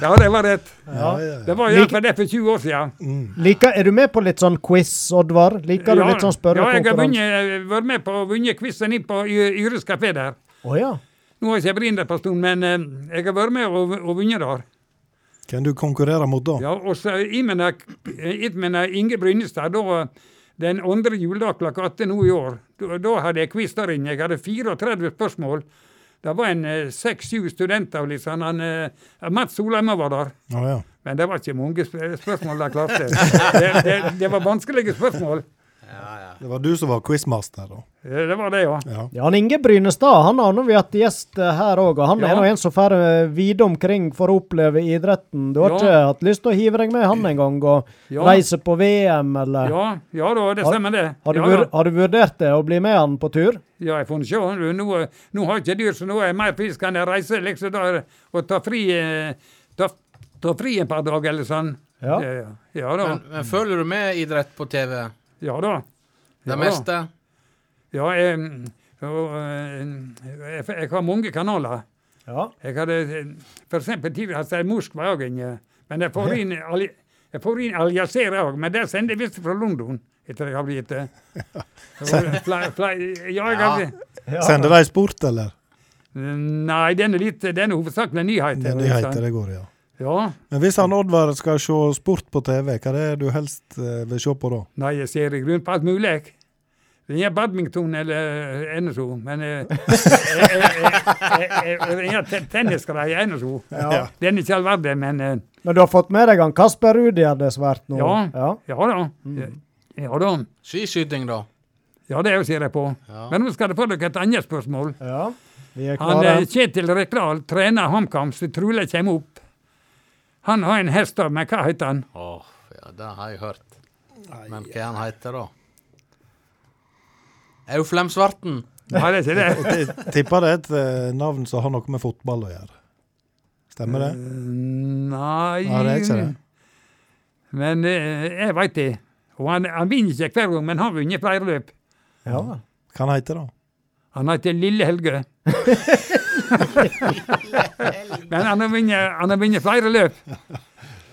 Ja, det var rett. Ja, ja, Det ja. var iallfall det for 20 år siden. Mm. Liker, er du med på litt sånn quiz, Oddvar? Liker du litt sånn ja, jeg har vunnet, vært med på å vunne quizen inn på Yres kafé der. Oh, ja. Nå har jeg ikke vært der på en stund, men eh, jeg har vært med og, og vunnet der. Hvem du konkurrerer mot da? Ja, og så i mine, i Inge Brynestad, da den andre juledag klokka 18 nå i år, da, da hadde jeg quiz der inne. Jeg hadde 34 spørsmål. Det var en eh, seks-sju studenter. Liksom. Han, eh, Mats Solheim var der. Oh, ja. Men det var ikke mange spørsmål de klarte. Det, det, det var vanskelige spørsmål. Ja, ja. Det var du som var quizmaster, da. Det var det, ja. Ja. Ja, han Inge Brynestad han har nå vi hatt gjest eh, her òg, og han Ja. er nå en som får eh, vide omkring for å oppleve idretten. Du har Ja. ikke hatt lyst til å hive deg med han en gang og Ja. reise på VM, eller? Ja, ja da, det stemmer det. Har du, ja, vur har du vurdert det, å bli med han på tur? ja, jeg får se. Nå, nå, har jeg ikke dyr, så nå er jeg mer frisk. Kan jeg reise liksom da, og ta fri, eh, ta, ta fri en par dager eller sånn? Ja. Ja, ja da. Men, men følger du med idrett på TV? Ja da. Det Ja, meste? Ja, jeg, og, eh, jeg, jeg har mange kanaler. Ja. Jeg hadde f.eks. tidligere hatt en Moskva òg. Men jeg får inn jeg får inn Al Jazeera òg, men det sender jeg visst fra London. Etter jeg har blitt det. Fly, ja, jeg har, Sender de sport, eller? Nei, den er litt, den er hovedsakelig nyheter. Det er nyheter det går, ja. Ja. Men hvis han Oddvar skal se sport på TV, hva er det du helst eh, vil se på da? Nei, jeg ser i grunnen på alt mulig. Det er badminton eller NSO, men eh, men eh, det er te- tennisgreier NSO. Ja. Den er ikke all verden, men eh, Men du har fått med deg han Kasper Rudi er det svært nå? Ja. ja. ja da. Ja da. Skiskyting, da? Ja, det ser jeg på. Ja. Men nå skal jeg få dere et annet spørsmål. Ja. Vi er Han klare. eh, Kjetil Rekdal trener HamKam, som trolig kommer opp. Han har en hest, men hva heter han? Åh, ja, det har jeg hørt. Men hva han heter da? Auflem Svarten. Ja, det er det. Jeg tipper det er et eh, navn som har noe med fotball å gjøre. Stemmer det? Nei Ja, det er ikke det. Men eh, jeg veit det. Og han, han vinner ikke hver gang, men han har vunnet flere løp. Ja. Hva han heter da? Han heter Lille Helge. men han har vunnet, han har vunnet flere løp.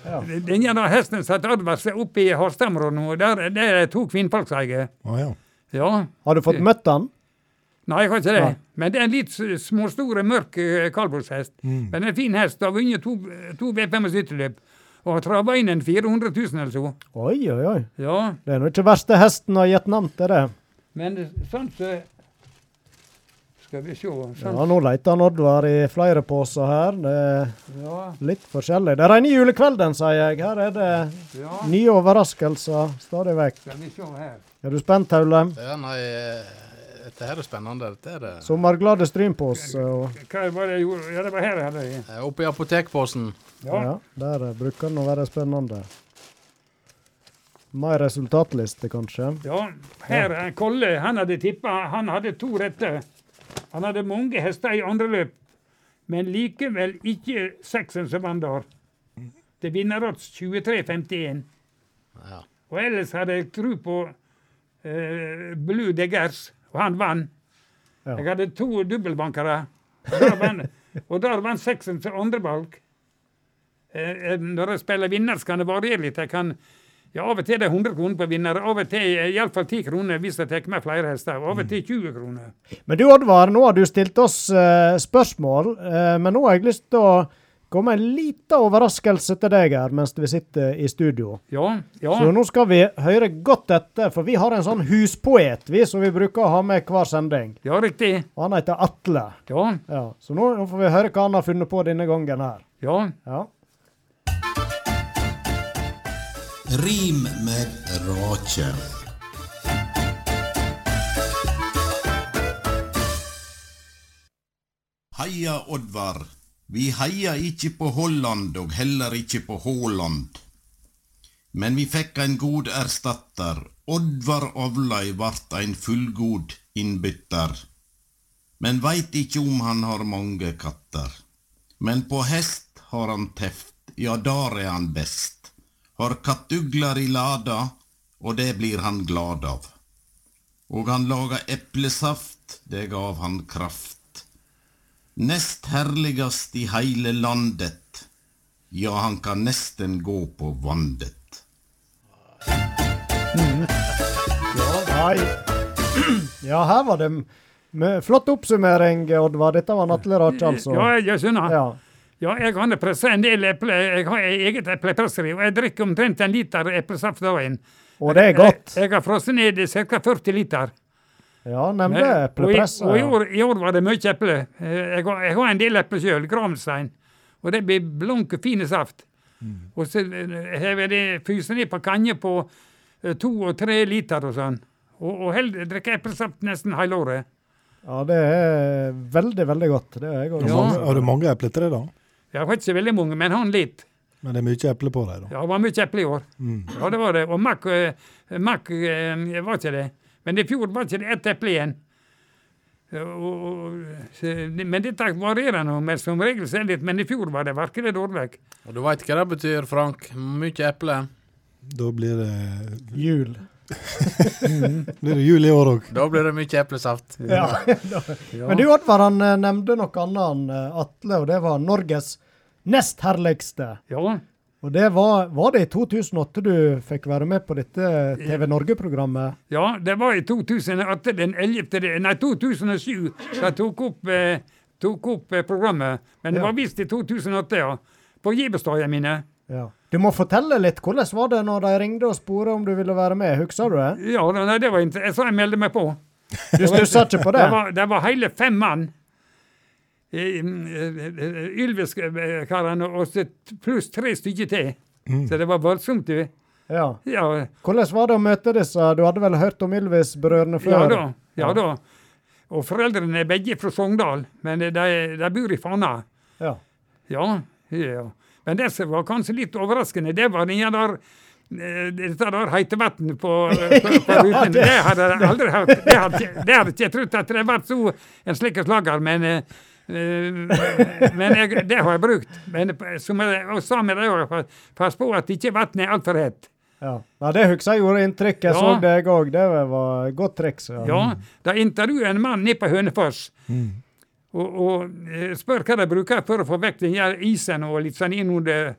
Den ene hesten satt Advard seg opp i Harstadområdet nå, der det er to kvinnfolk som eier. Å ja. Ja. Har du fått møtt han? Nei, jeg har ikke det. Nei. Men det er en litt småstore, mørk kalvbordshest. Mm. Men en fin hest. Har vunnet to, to V75-løp. Og har trava inn en 400 000 eller så. Oi, oi, oi. Ja. Det er nå ikke verste hesten har ha gitt navn til det. Men sånn så Skal vi se. Ja, Sånn. nå leter han Oddvar i flere poser her. Det er Ja, litt forskjellig. Det regner julekvelden, sier jeg. Her er det ja. nye overraskelser stadig vekk. Skal vi se her. Er du spent, Haule? Ja, nei, dette her er spennende. Dette er det. Sommerglade strynpose. Og, Hva var det jeg gjorde? Ja, det var her jeg hadde det. Eh, Oppi apotekposen. Ja. ja, der eh, bruker den å være spennende. Mer resultatliste, kanskje. Ja, her er Kolle. Han hadde tippa Han hadde to rette. Han hadde mange hester i andre løp, men likevel ikke seksen som vant der. Det vinner odds 23,51. Ja. Og ellers hadde jeg tro på eh, Blue Deggers, og han vant. Ja. Jeg hadde to dobbeltbankere, og der vant- seksen som andrevalg. valg. eh, når jeg spiller vinner, så kan det variere litt. Jeg kan, ja, Av og til er det 100 kroner på vinner, av og til iallfall 10 kroner hvis jeg tar med flere hester. Av og til 20 kroner. Men du Oddvar, nå har du stilt oss uh, spørsmål, uh, men nå har jeg lyst til å komme med en liten overraskelse til deg her mens vi sitter i studio. Ja, ja. Så nå skal vi høre godt etter, for vi har en sånn huspoet vi som vi bruker å ha med hver sending. ja, riktig. Og Han heter Atle. Ja, Ja, så nå, nå får vi høre hva han har funnet på denne gangen her. ja. Ja. Rim med rake. Heia Oddvar. Vi heia ikke på Holland og heller ikke på Haaland. Men vi fikk en god erstatter. Oddvar avlei vart ein fullgod innbytter. Men veit ikke om han har mange katter. Men på hest har han teft, ja, der er han best. Har kattugler i lada, og det blir han glad av. Og han laga eplesaft, det gav han kraft. Nest herligast i heile landet, ja, han kan nesten gå på vandet. Ja, her var det flott oppsummering, Oddvar. Dette var Natle Rache, altså. ja jeg skjønner. Ja. Ja, jeg kan presse en del eple. Jeg har eget eplepresseri, og jeg drikker omtrent en liter eplesaft dagen. Og det er godt. Jeg, jeg har frosset ned ca. 40 liter. Ja, nevnte og, i, og i, år, i år var det mye eple. Eh, Jeg har, jeg har en del eple sjøl, Gravstein. Og det blir blank og fine saft. Mm. Og så eh, har jeg det fyser ned på kanje på eh, to og tre liter og sånn. Og, og held, drikker eplesaft nesten hele året. Ja, det er veldig, veldig godt. Det er jeg også. Ja. Har du mange epletre, da? Jeg var ikke så veldig mange, men han litt. Men det er mye eple på dem, da. Ja, det var mye eple i år. Mm. Ja, det var det. Og makk, eh, eh, var ikke det. Men i fjor var ikke det ett eple igjen. Og, og, men dette varierer nå, men som regel så er det litt. Men i fjor var det virkelig dårlig. Og du veit hva det betyr, Frank? Mye eple. Da blir det, Jul. blir det jul i år òg. Da blir det mye eplesaft. Ja. Men du, Oddvar, han eh, nevnte noe annet enn eh, Atle, og det var Norges nest herligste. Ja, Og det var, var det i 2008 du fikk være med på dette TV Norge-programmet? ja, det var i 2008, den 11. Nei, 2007 de tok opp, eh, tok opp eh, programmet. Men det Ja. var visst i 2008, ja. På Gibestadene mine. Ja. Du må fortelle litt. Hvordan var det når de ringte og spurte om du ville være med? Husker du det? Ja, nei, det var jeg sa jeg meldte meg på. Du stussa ikke på det? Det var, det var hele fem mann. Eh, eh, Ylvis-karene og pluss tre stykker til. Så det var voldsomt, du. Ja. Ja, Hvordan var det å møte disse? Du hadde vel hørt om Ylvis-brødrene ja før? da. Ja da. Og foreldrene er begge fra Sogndal, men de, de bor i Fana. Ja. Ja, ja. Men det som var kanskje litt overraskende, det var den der eh, dette der heitevann på, på, på Ja, det- Det hadde jeg aldri hørt. Det hadde, ikke- det hadde ikke jeg trodd at det var så en slik slager, men eh, eh, men jeg, det har jeg brukt. Men eh, som jeg og sa med deg òg, pass på at ikke vannet er altfor hett. ja. ja det husker jeg gjorde inntrykk. Jeg Ja. så deg òg. Det var et godt triks. Ja. Ja, da intervjuet en mann nede på Hønefoss. Og, og eh, spør hva de bruker for å få vekk den her isen og litt sånn innunder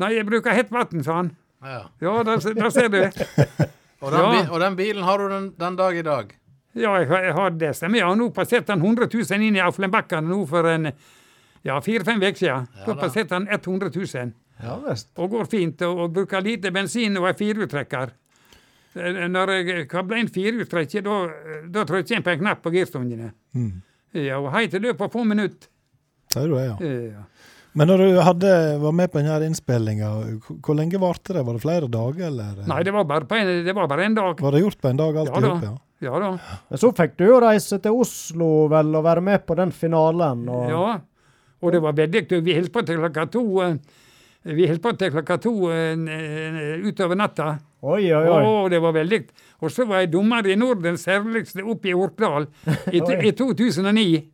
Nei, jeg bruker hett vann, sa han. Ja. Ja, da, da ser du. Og, den Ja. og den bilen har du den, den dag i dag. Ja, jeg, har- det. Stemmer. Jeg har nå passert han 100 000 inn i Aflenbakken nå for en ja, fire-fem uker siden. Ja da passerte han 100 000. Ja vest. Og går fint, og, og bruker lite bensin og er firehjulstrekker. Eh, Når jeg kabler inn firehjulstrekker, da, trykker jeg på en knapp på girstungene. Mm. Ja, og helt i løpet av få minutter. Sier du det, ja. Ja. Men når du hadde, var med på denne innspillinga, hvor lenge varte det? Var det flere dager, eller? Nei, det var bare på en, det var bare en dag. Var det gjort på en dag alt Ja i hop? Ja. Ja da. Men så fikk du jo reise til Oslo vel og være med på den finalen. Og, Ja. Og det var veldig gøy. Vi holdt på til klokka to. eh, Vi holdt på til klokka to eh, eh, utover natta. Oi, oi, oi. Og det var veldig Og så var jeg dommer i Nordens herligste oppe i Orkdal i, i 2009.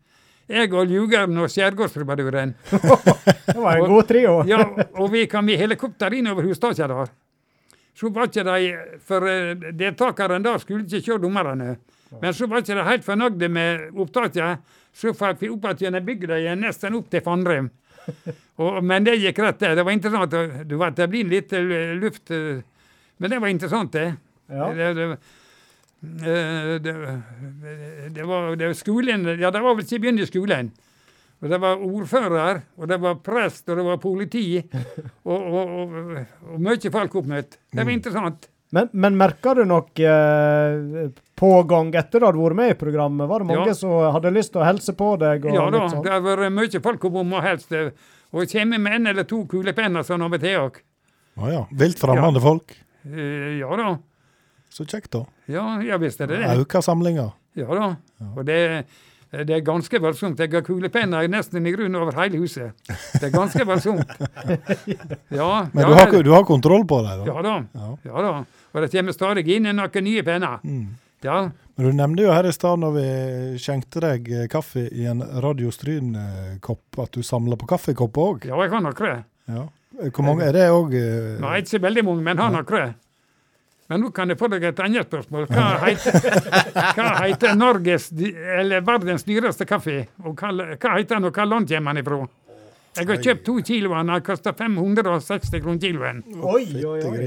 Jeg og Ljugeren og Skjærgårdstrubaduren. Det var en god trio. Ja, og vi kom i helikopter inn over der. Så var ikke de For eh, deltakerne da skulle ikke se dommerne. Men så var ikke de helt fornøyde med opptaket. Så fikk vi opp igjen bygda igjen, nesten opp til Fannrem. Og, men det gikk rett, det. Det var interessant. Du vet, det blir litt eh, luft eh, Men det var interessant, det. Ja. Det, det, det, det var det skolen Ja, det var vel ikke begynt i skolen. Og det var ordfører, og det var prest, og det var politi. Og, og, og, og mye folk oppmøtt. Det var interessant. Men, men merka du nok eh, pågang etter du hadde vært med i programmet? Var det mange Ja. som hadde lyst til å helse på deg? Og Ja da, sånn? det har vært mye folk om og helst. eh, Og kommer med en eller to kulepenner sånn av og til òg. Å ja. Vilt fremmede folk. Eh, Ja da. Så kjekt, da. Ja, ja visst er det det. Auka samlinga. Ja da. Og det, det er ganske voldsomt. Jeg har kulepenner nesten i grunnen over hele huset. Det er ganske voldsomt. Ja, Men du, har, du har kontroll på dem? Ja da. Ja. Ja da. Og det kommer stadig inn noen nye penner. Mm. Ja. Men du nevnte jo her i stad når vi skjenkte deg eh, kaffe i en Radio Stryn-kopp, at du samler på kaffekopper òg. ja, jeg har noen. Ja. Hvor mange er det òg? Nei, ikke så veldig mange, men har noen. Men nå kan jeg få deg et annet spørsmål. Hva heter, hva heter Norges, eller verdens dyreste kaffe? Og hva, hva heter den, og hva land kommer den ifra? Jeg har kjøpt to kilo, den har kosta 560 kroner kiloen. Oi, oi, oi.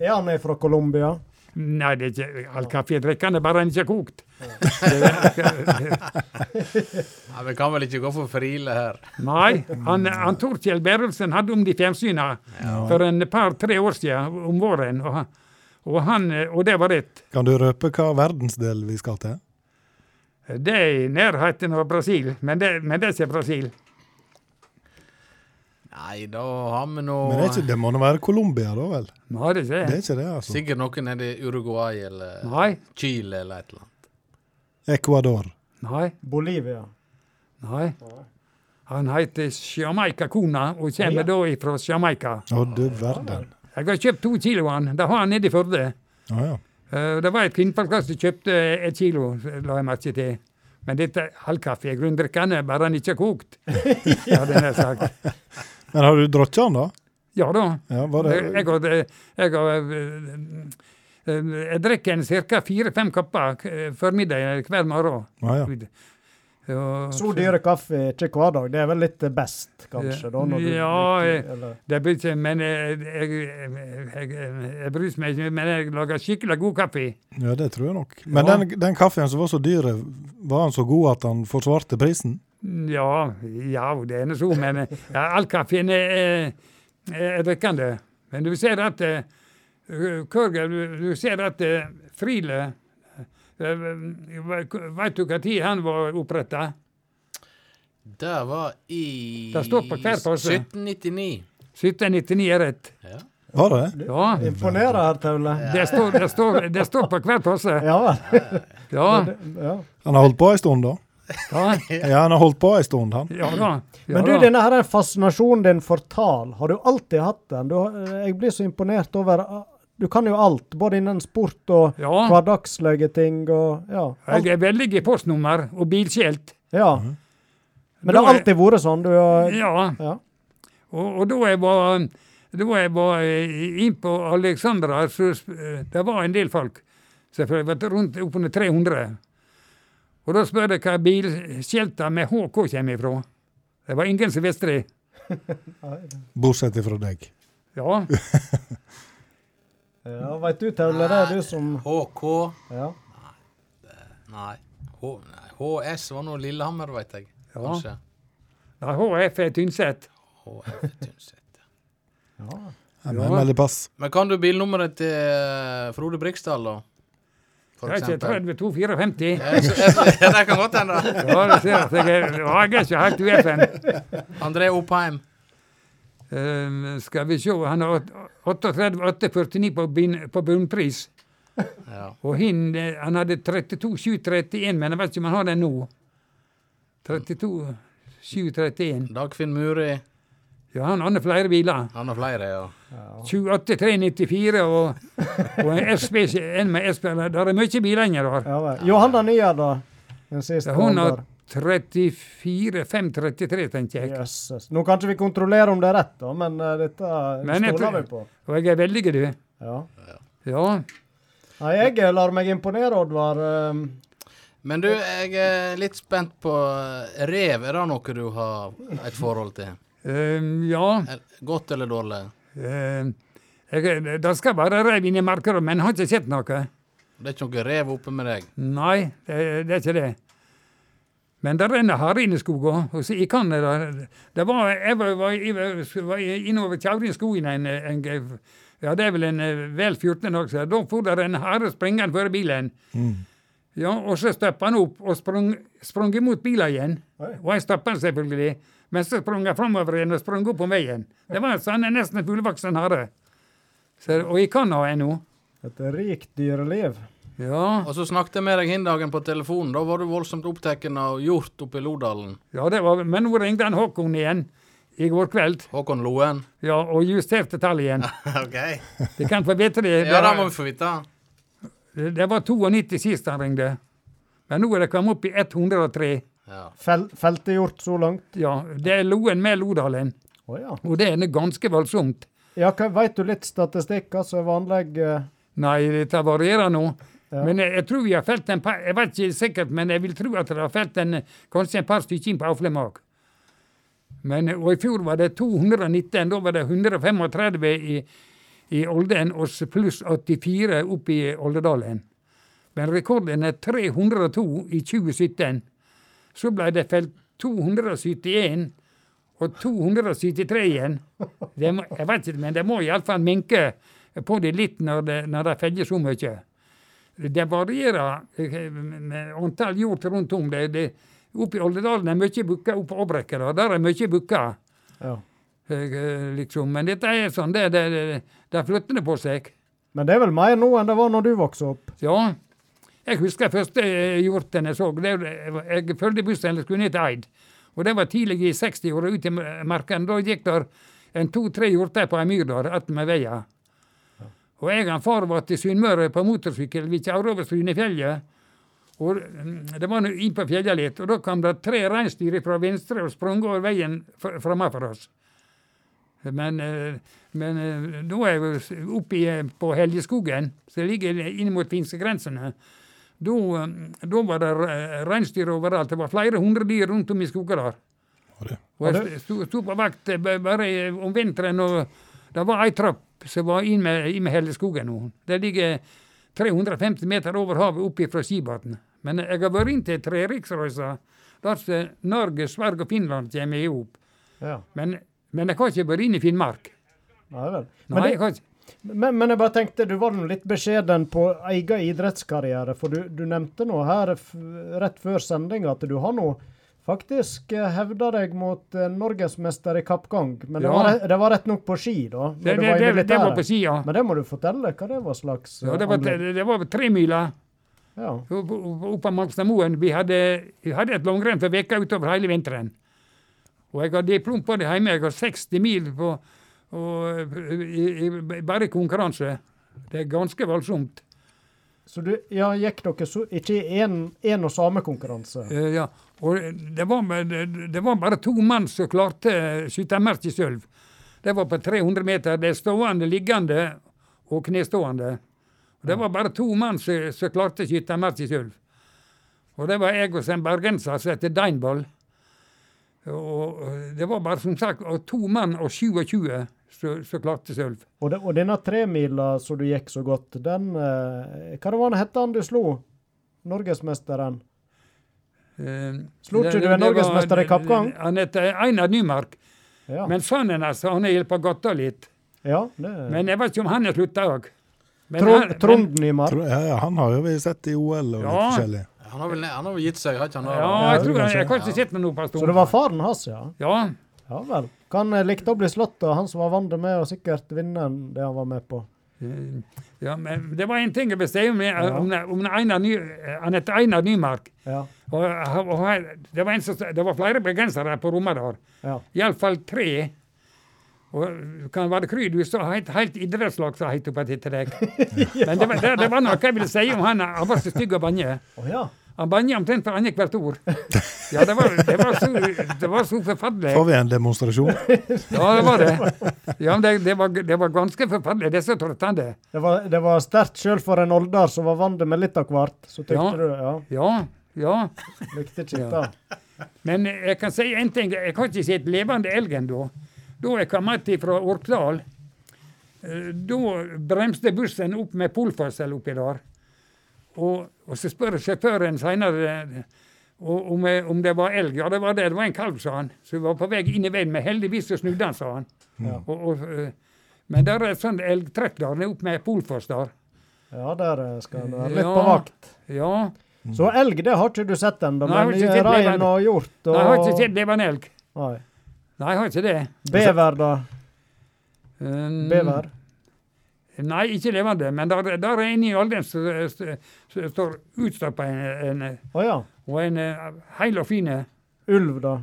Er han fra Colombia? Nei, det er ikke, all kaffe jeg drikker, er bare den ikke er kokt. Ja, Vi kan vel ikke gå for Friele her. Nei, han, han Torkjell Berelsen hadde om de ja. for en par-tre år siden, om våren. Og, han- og, han, og det var rett. Kan du røpe hva verdensdel vi skal til? Det er i nærheten av Brasil, men det, men det er ikke Brasil. Nei, da har vi nå Men det, er ikke, det må nå være Colombia, da vel? Nei, det er Det ikke er ikke det, altså. sikkert noe nede i Uruguay eller Nei, Chile eller et eller annet. Ecuador. nei, Bolivia. nei. Han heter Jamaica Kona og kommer da ifra Jamaica. Å, du verden. Jeg har kjøpt to kilo av den. Det har han nede i Førde. Ah, ja. Eh, Det var et kvinnfolk som kjøpte et kilo, la jeg merke til. Men dette halvkaffe er grunndrikkende, bare han ikke er kokt. hadde er sagt. Men har du drukket den, da? Ja da. Ja, det, Jeg, har, jeg, har, eh, eh, jeg drikker ca. fire-fem kopper formiddag hver morgen. Ah, ja. Og- Så dyre kaffe ikke hver dag. Det er vel litt best, kanskje? da, når du, Ja, jeg- eller, Det blir ikke Men jeg, jeg, jeg, jeg, bryr meg ikke, men jeg lager skikkelig god kaffe. ja, det tror jeg nok. Men Ja. den, den kaffen som var så dyr, var han så god at han forsvarte prisen? Ja, ja, det er nå så, men ja, all kaffen er, er, er drikkende. Men du ser at eh, Kørger, du, du ser at eh, Friele eh, Vet du når han var oppretta? Det var i Det står på hver 1799. 1799 er rett. Ja. Var det? Ja, Imponerer her, Taule. det står, det står, det står på hver passe. Ja. Ja, Ja. Han har holdt på ei stund, da? ja, Ja, han har holdt på ei stund, han. ja da. Ja, Men du, denne her fascinasjonen din for tall, har du alltid hatt den? Du, jeg blir så imponert over Du kan jo alt, både innen sport og Ja. hverdagslige ting og Ja. Alt, Jeg er veldig i postnummer og bilskilt. ja. Mm. Men det har alltid vært sånn? Du Ja. Ja. Og, og da jeg var da jeg var eh, inn på Alexandra, så eh, det var en del folk. Selvfølgelig rundt oppunder 300. Og da spør jeg hva bilskilta med HK kommer ifra. Det var ingen som visste det. Bortsett fra deg. Ja, ja Veit du, Taule, det er du som HK Ja. Nei. H, nei. HS var nå Lillehammer, veit jeg. Ja. Kanskje. ja HF er Tynset. HF er Tynset. ja. veldig pass. Men kan du bilnummeret til eh, Frode Briksdal, da? for Det er ikke eksempel. 32-54. Jeg- jeg- Det kan godt hende. Ja, det ser jeg ja, jeg er ikke helt uefen. André Oppheim. Um, skal vi se, han har 38-849 på, på bunnpris. Ja. Og hin, eh, han hadde 32-731, men jeg vet ikke om han har den nå. 32-731. Dagfinn Muri. Ja, han har flere biler. Han har flere, ja. 28-394 og, og en, SB, en med SB. Det er mye biler inni der. Ja. Johanna Nygaard, da? Den siste. Hun har alder. 34-533, tenker jeg. Yes. Nå kan ikke vi kontrollere om det er rett, da, men uh, dette Men stoler vi på. Og jeg er veldig, glad. Ja. Ja. Nei, jeg eh, lar meg imponere, Oddvar. Um, Men du, jeg er litt spent på eh, rev. Er det noe du har et forhold til? Um, ja. Godt eller dårlig? Um, jeg, det skal være rev inni markedet, men jeg har ikke sett noe. Det er ikke noe rev oppe med deg? Nei, det, det er ikke det. Men det renner inn i skogen. Og så i Canada det var, Jeg var, var, var, var innover Tjaurinskogen en, en, Ja, det er vel en eh, vel 14 dager siden. Da for det en hare springende før bilen. Ja, og så stoppa han opp og sprang, sprang imot bilen igjen. Oi. Og jeg stoppa han selvfølgelig. Men så sprang han framover igjen og sprang opp på veien. Det var sånn en nesten fullvoksen hare. Så, og i en nå. et rikt dyreliv. Ja. Og så snakket jeg med deg hin dagen på telefonen. Da var du voldsomt opptatt av hjort oppe i Lodalen. Ja, det var, men nå ringte han Håkon igjen i går kveld. Håkon Loen. Ja, og justerte tallet igjen. OK. De kan få vite det. Ja, det må vi få vite. det var 92 sist han ringte. Men nå er det kommet opp i 103. Ja. Fel, feltehjort så langt. Ja, det er Loen med Lodalen. Oh, ja. Og det er ganske voldsomt. Ja, Veit du litt statistikk? Altså vanlig uh... Nei, dette varierer nå. Ja. Men jeg, jeg tror vi har felt en par Jeg vet ikke sikkert, men jeg vil tro at det har felt en, kanskje en par stykker på Aflemak. Men, og i fjor var det 219. Da var det 135 i, i Olden og pluss 84 oppe i Oldedalen. Men rekorden er 302 i 2017. Så ble det felt 271 og 273 igjen. Må, jeg vet ikke, men det må iallfall minke på det litt når, det, når de feller så mye. Det varierer eh, med antall hjort rundt om. Det, det, oppe i Oldedalen er mye bukker, oppe på Åbrekket der, er mye bukker. ja. eh, Liksom. Men dette er sånn, det, det, det, det flytter det på seg. Men det er vel mer nå enn det var når du vokste opp? Ja. Jeg husker første eh, hjorten jeg så. Det, jeg fulgte bussen eller skulle ned til Eid. Og det var tidlig i 60-åra ut i marken. Da gikk der en to-tre hjorter på ei myr der attmed veien. Og jeg og far var til Sunnmøre på motorsykkel. Vi kjørte over Strynefjellet. Og mm, det var nå inn på fjellet litt, og da kom det tre reinsdyr fra venstre og sprang over veien fr- framfor oss. Men, eh, men eh, da er jeg oppe eh, på Helgeskogen, som ligger inn mot finskegrensene. Da, eh, da var det re- reinsdyr overalt. Det var flere hundre dyr rundt om i skogen der. Og jeg sto, sto på vakt eh, bare om vinteren, og det var ei trapp som var inn med, inn med Helleskogen nå. Det ligger 350 meter over havet oppe fra Skibotn. Men jeg har vært inn til Treriksrøysa, der som Norge, Sverige og Finland kommer i hop. Ja. Men, men jeg har ikke vært inn i Finnmark. Nei vel. Men, Nei, jeg har ikke. men, men jeg bare tenkte, du var nå litt beskjeden på egen idrettskarriere. For du, du nevnte nå her rett før sending at du har nå faktisk eh, hevda deg mot eh, norgesmester i kappgang. Men det, Ja. var, det var rett nok på ski, da? Det, det, var det, var på ski, ja. Men det må du fortelle, hva det var slags Ja, eh, det var, anlegg. det var tremila Ja. oppe av Malmstadmoen. Vi vi hadde et langrenn for veka utover hele vinteren. Og jeg har diplom på det hjemme. Jeg har 60 mil på, og, i, i, bare konkurranse. Det er ganske voldsomt. Så du, ja, gikk dere så, ikke i én og samme konkurranse? Uh, ja. Og det var, det, var bare to mann som klarte skyttermerket i sølv. Det var på 300 meter. Det er stående, liggende og knestående. Og det var bare to mann som, som klarte sølv. Og det var jeg og en bergenser som heter Deinball. Og det var bare som sagt to mann og 27 som så klarte sølv. Og, det, og denne tremila som du gikk så godt, den eh, Hva var det het han du slo? Norgesmesteren? Eh, Slo ikke det- du en norgesmester i kappgang? Han heter Einar Nymark. Ja. Men sønnen hans han har hjulpet godt av litt. ja det, Men jeg vet ikke om han har slutta òg. Trond, Nymark. Tro, Ja, ja, han har jo vi sett i OL og Ja. litt forskjellig. Han har vel, han har vel gitt seg, har ikke han? Ja, jeg tror han, jeg, har ikke sett meg noe på en Så det var faren hans, ja? Ja, Ja vel. Kan eh, likte å bli slått, og han som var vant med å sikkert vinne det han var med på. eh, ja, men det var en ting jeg vil si om, Ja. om, om Einar Ny, eh, han Einar Nymark. Ja. Og, og, og, det, var en som, det var flere bergensere på Romadal. ja. Iallfall tre. Og kan være kry, du så helt, helt idrettslag som het opp etter deg. Men det var, det, det var noe jeg ville si om han. Han var så stygg å banne. Oh, ja. Han bannet omtrent for annethvert ord. Ja, det var, det var, så, det var så forferdelig. Får vi en demonstrasjon? Ja, det var det. Ja, men det, det, var, det var ganske forferdelig. Det er så trøttende. Det var, det var sterkt sjøl for en older som var vant med litt av hvert. Så tykte Ja. du Ja, Ja, ja. likte ikke Ja. Men jeg kan si en ting. Jeg har ikke sett levende elg ennå. Da jeg kom hjem fra Orkdal, eh, da bremste bussen opp med polførsel oppi der. Og, og så spør sjåføren seinere om, eh, om det var elg. Ja, det var det. Det var en kalv, sa han. Så vi var på vei inn i veien, men heldigvis så snudde han, sa han. Ja. Og, og, eh, men der er et sånt elgtrekk der, er opp med Polfoss der. Ja, der eh, skal han være litt Ja. på vakt. Ja. Så elg, det har ikke du sett ennå, men rein og hjort og Nei, jeg har ikke sett levende elg. Nei. Nei, jeg har ikke det. Bever, da? Um, Bever? Nei, ikke levende, men der, der er inni alderen som står utstappa en, en, oh, ja. og en eh, heil og fine. Ulv, da?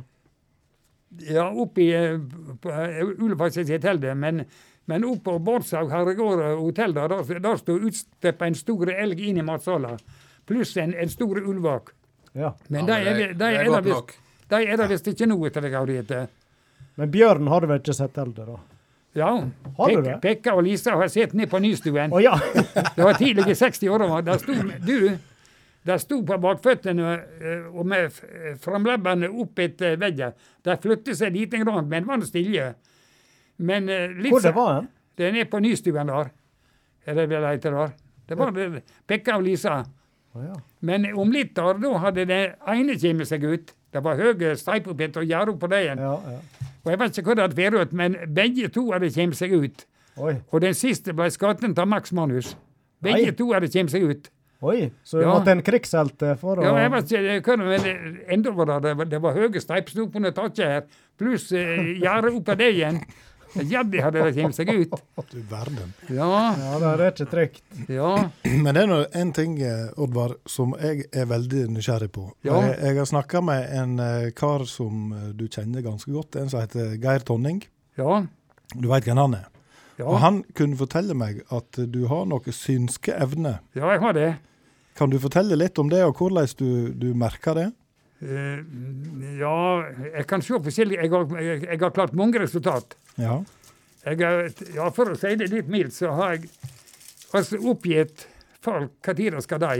Ja, oppi eh, på- ikke Ulefoss hotellet, men, men oppe på Bårdshaug Herregård hotell, der, der, der står utstappa en stor elg inn i matsalen. Pluss en, en stor ulvak. Ja. Men Ja, de er, det, de det er er det visst- er det visst ikke nå, etter det jeg har hørt. Men bjørn har du vel ikke sett eldre, da? Ja. Har du det? Pekka og Lisa har sett ned på nystuen. Oh, ja! Det var tidlig i 60-åra. Der sto du der sto på bakføttene eh, og med eh, framlebbene opp etter veggen. De flyttet seg lite grann, men var stille. Men eh, litt Hvor det var den? Det er på nystuen der. Eller det det heter der? Det var Pekka og Lisa. Oh, ja. Men om litt der, da hadde den ene kommet seg ut. Det var høye steipopeter og gjerde på veien. Ja, ja. Og jeg vet ikke hva det hadde vært men begge to hadde kommet seg ut. Oi. Og den siste ble skatt av Max Manus. Begge Nei. to hadde kommet seg ut. Oi. Så Ja. måtte en krigshelt for å Ja, jeg vet ikke men enda var det, det var, høye steipsnop under taket her, pluss eh, gjerdet oppå det igjen. Jaddi hadde det kommet seg ut. Du verden. Ja, Ja, det er ikke trygt. ja. Men det er nå en ting, eh, Oddvar, som jeg er veldig nysgjerrig på. Ja. Jeg, jeg har snakka med en eh, kar som eh, du kjenner ganske godt, en som heter Geir Tonning. Ja. Du veit hvem han er? Og han kunne fortelle meg at du har noen synske evner. ja jeg har det. Kan du fortelle litt om det, og hvordan du, du merker det? Eh, ja, jeg kan se forskjellig Jeg har, jeg, jeg har klart mange resultat. Ja. Jeg har, ja, for å si det litt mildt, så har jeg altså oppgitt folk når de skal dø.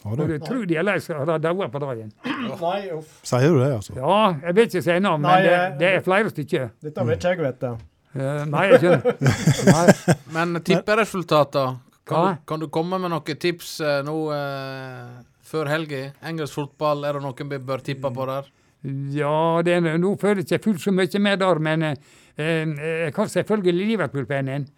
Har Og du? du tror de er lei seg for å daue på dagen. Nei, uff. Sier du det, altså? Ja, jeg vil ikke si navn, men det, jeg- det er flere stykker. Dette vil ikke jeg vite. Uh, nei, jeg skjønner. Nei. Men tipperesultater kan, Ja. du, kan du komme med noen tips uh, nå eh, før helga? Engelsk fotball, er det noen vi bør tippe på der? Ja, det er, nå føler jeg ikke fullt så mye med der, men eh, jeg har selvfølgelig Liverpool-pennen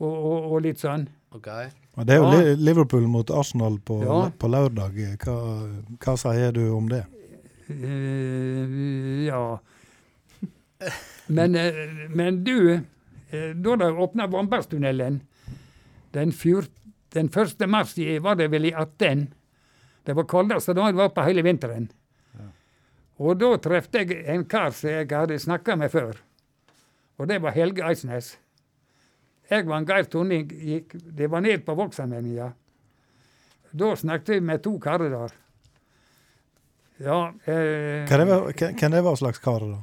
og, og, og litt sånn. Okay. Det er jo Ja. Liverpool mot Arsenal på, Ja. på lørdag. Hva, hva sier du om det? Uh, ja. Men, eh, men du, eh, da de åpna Vannbergstunnelen den, den 1. mars i, var det vel i 18 Det var kaldeste dagen var på hele vinteren. Og da traff jeg en kar som jeg hadde snakka med før. Og det var Helge Eidsnes. Jeg var en Geir Tonning, gikk, det var ned på Vågsammenninga. Da snakket vi med to karer der. Ja eh, Hva det hvem det var slags karer, da?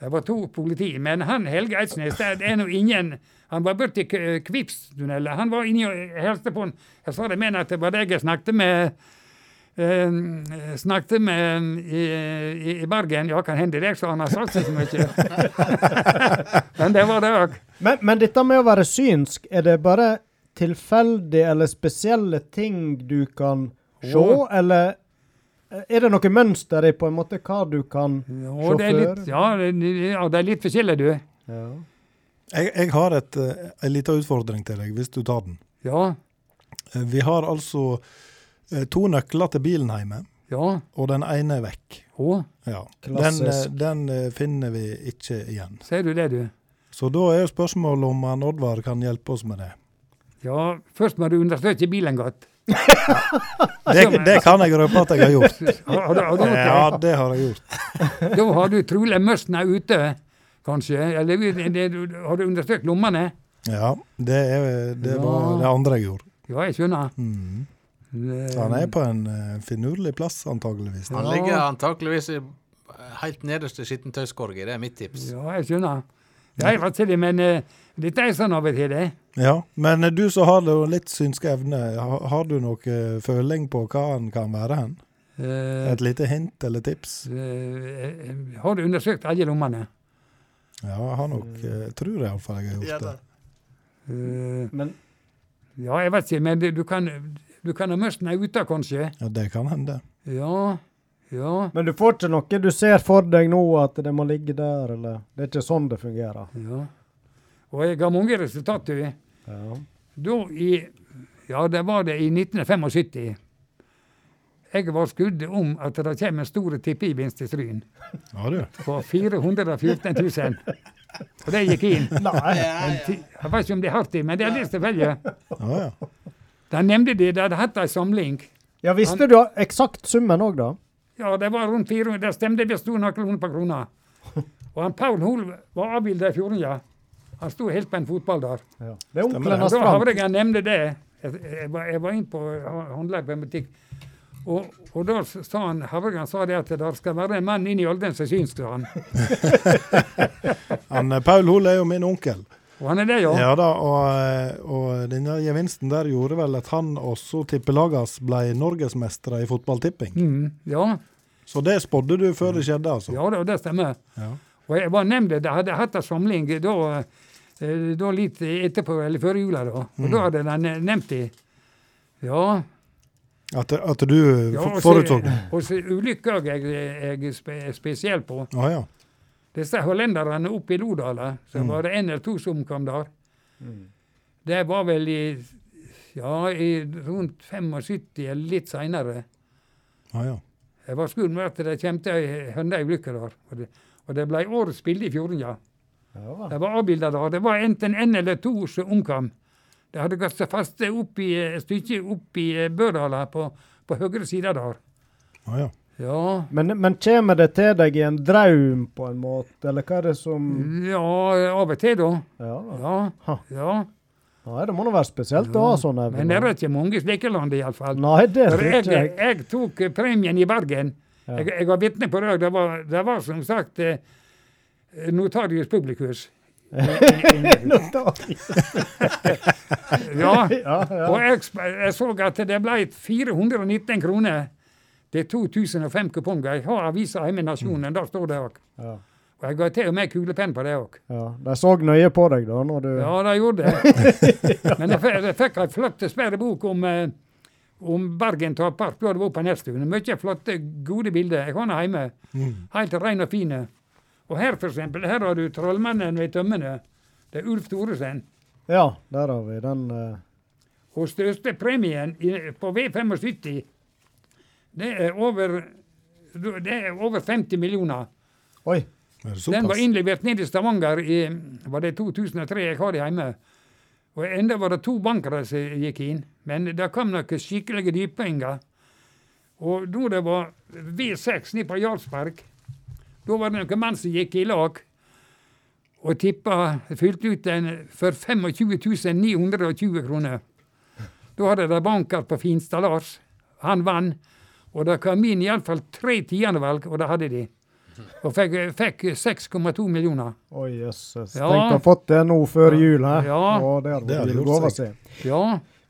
det var to politi, men han Helge Eidsnes, det er nå ingen Han var borti Kvipstunnelen. Han var inni og hilste på han. Jeg sa det men at det var deg jeg snakket med eh, snakket med i, i, i Bergen. Ja, kan hende det, så han har sagt så mye. men det var det òg. Men, men dette med å være synsk, er det bare tilfeldig eller spesielle ting du kan se, oh. eller er det noe mønster i på en måte hva du kan Ja, det er litt, ja, det, ja, det er litt forskjellig, du. Ja. Jeg, jeg har et, eh, en liten utfordring til deg, hvis du tar den. Ja. Eh, Vi har altså eh, to nøkler til bilen hjemme, Ja. og den ene er vekk. Å, Ja. Den, eh, den eh, finner vi ikke igjen. sier du det, du? Så da er jo spørsmålet om han Oddvar kan hjelpe oss med det. Ja, først må du undersøke bilen godt. Det, det kan jeg røpe at jeg har gjort. Har, har, du- har du gjort det? Ja, det har jeg gjort. Da har du trolig møstene ute, kanskje. Eller har du undersøkt lommene? Ja, det, er, det Ja. var det andre jeg gjorde. Ja, jeg skjønner. Mhm. Eh, Så han er på en uh, finurlig plass, antageligvis. Han ligger antakeligvis i helt nederst i skittentøyskorget, det er mitt tips. Ja, jeg skjønner. Ja, jeg vet til det, men uh, dette er sånn av og til, det. Ja, Men eh, du som har det litt synske evne, har, har du noe eh, føling på hva han kan være hen? Eh, Et lite hint eller tips? Uh, har du undersøkt alle lommene? Ja, jeg har nok uh, Tror jeg iallfall jeg har gjort det. Uh, Men ja, jeg vet ikke, men du kan, du kan ha møstene ute, kanskje? Ja, Det kan hende. Ja, ja, Men du får ikke noe du ser for deg nå at det må ligge der, eller Det er ikke sånn det fungerer. ja. Og jeg har mange resultater. Ja. Da i Ja, det var det i 1975. Jeg var skudd om at det kommer en stor tippegevinst til Stryn Ja, du. på 414 000. Og det gikk inn. Nei. Jeg vet ikke om det er hardt, men det er litt tilfeldig. Ja, ja. De nevnte det, det hadde hatt ei samling. Ja, visste du eksakt summen òg, da? Ja, det var rundt 400, det stemte det sto noen kroner på krona. Og han Paul Hol var avbilda i Fjordinga. Han sto helt på en fotball der. Ja. Det er onkelen hans Da Frank. jeg nevnt det. Jeg, jeg, var, jeg var inn på håndlag på en butikk. Og, og da sa han, Havregan sa det at det skal være en mann inn i alderen som syns, sa han. Han, eh, Paul Hol er jo min onkel. Og han er det, jo. Ja da, og, eh, og denne gevinsten der gjorde vel at han også tippelagas ble norgesmestere i fotballtipping. Mm, ja, Så det spådde du før det skjedde, altså? ja det, det stemmer. Ja. Og jeg var nevnte, det, hadde hatt en samling da, eh, da litt etterpå, eller før jula, da. Og da hadde de nevnt det. Ja. At, at du ja forutså det? Og så ulykker jeg, jeg er spe, spesiell på. Å ja. Disse hollenderne oppe i Lodala, så Mm. var det en eller to som kom der. Det var vel i ja, i rundt 75 eller litt seinere. Ah, ja. Jeg var med at det kom til ei høneulykke der. Og det, og det ble årets bilde i Fjordinga. Ja. Det var avbilda der. Det var enten en eller to som omkom. De hadde gått seg fast opp i et stykke opp i Bødala Børdala, på, på høyre side der. Ah, ja. Ja, Men, men kommer det til deg i en drøm, på en måte, eller hva er det som ja av og til, da. Ja, Ja. Ha. ja. Nei, det må nå være spesielt å ha sånne. evne. Men det er ikke mange slike land, iallfall. Nei, det er ikke jeg. jeg tok eh, premien i Bergen. Ja. Jeg, jeg var vitne på det. Det var, det var som sagt eh, Notarius publikus. ja, Ja, ja. og jeg, jeg så at det ble 419 kroner til 2005 kuponger. Jeg har avisa hjemme i Nasjonen, der står det òg. Ja. Og jeg ga til og med kulepenn på det òg. ja. De så nøye på deg da, når du Ja, de gjorde det. Men jeg, jeg fikk ei flott svære bok om, eh, om Bergen Tapark. da det var på Nesttun. Mye flotte, gode bilder. Jeg har den hjemme. Mm. Helt ren og fine. Og her, for eksempel, her har du trollmannen ved tømmene. Det er Ulf Thoresen. Ja, der har vi den. Uh... Og største premien på V75, det er over det er over 50 millioner. Oi. Den var innlevert ned i Stavanger i var det 2003. Jeg har det hjemme. Og enda var det to bankere som gikk inn. Men det kom noen skikkelige dyppenger. Og da det var V6 nede på Jarlsberg, da var det noen menn som gikk i lag og tippa Fylte ut den for 25 920 kroner. Da hadde de banker på Finstad Lars. Han vant. Og det kom inn iallfall tre tiendevalg, og det hadde de. Og fikk, fikk 6,2 millioner. Oi, jøsses. Ja. Tenk å ha fått det nå før jul, hæ? Ja. Og det Det hadde vært seg. seg. Ja.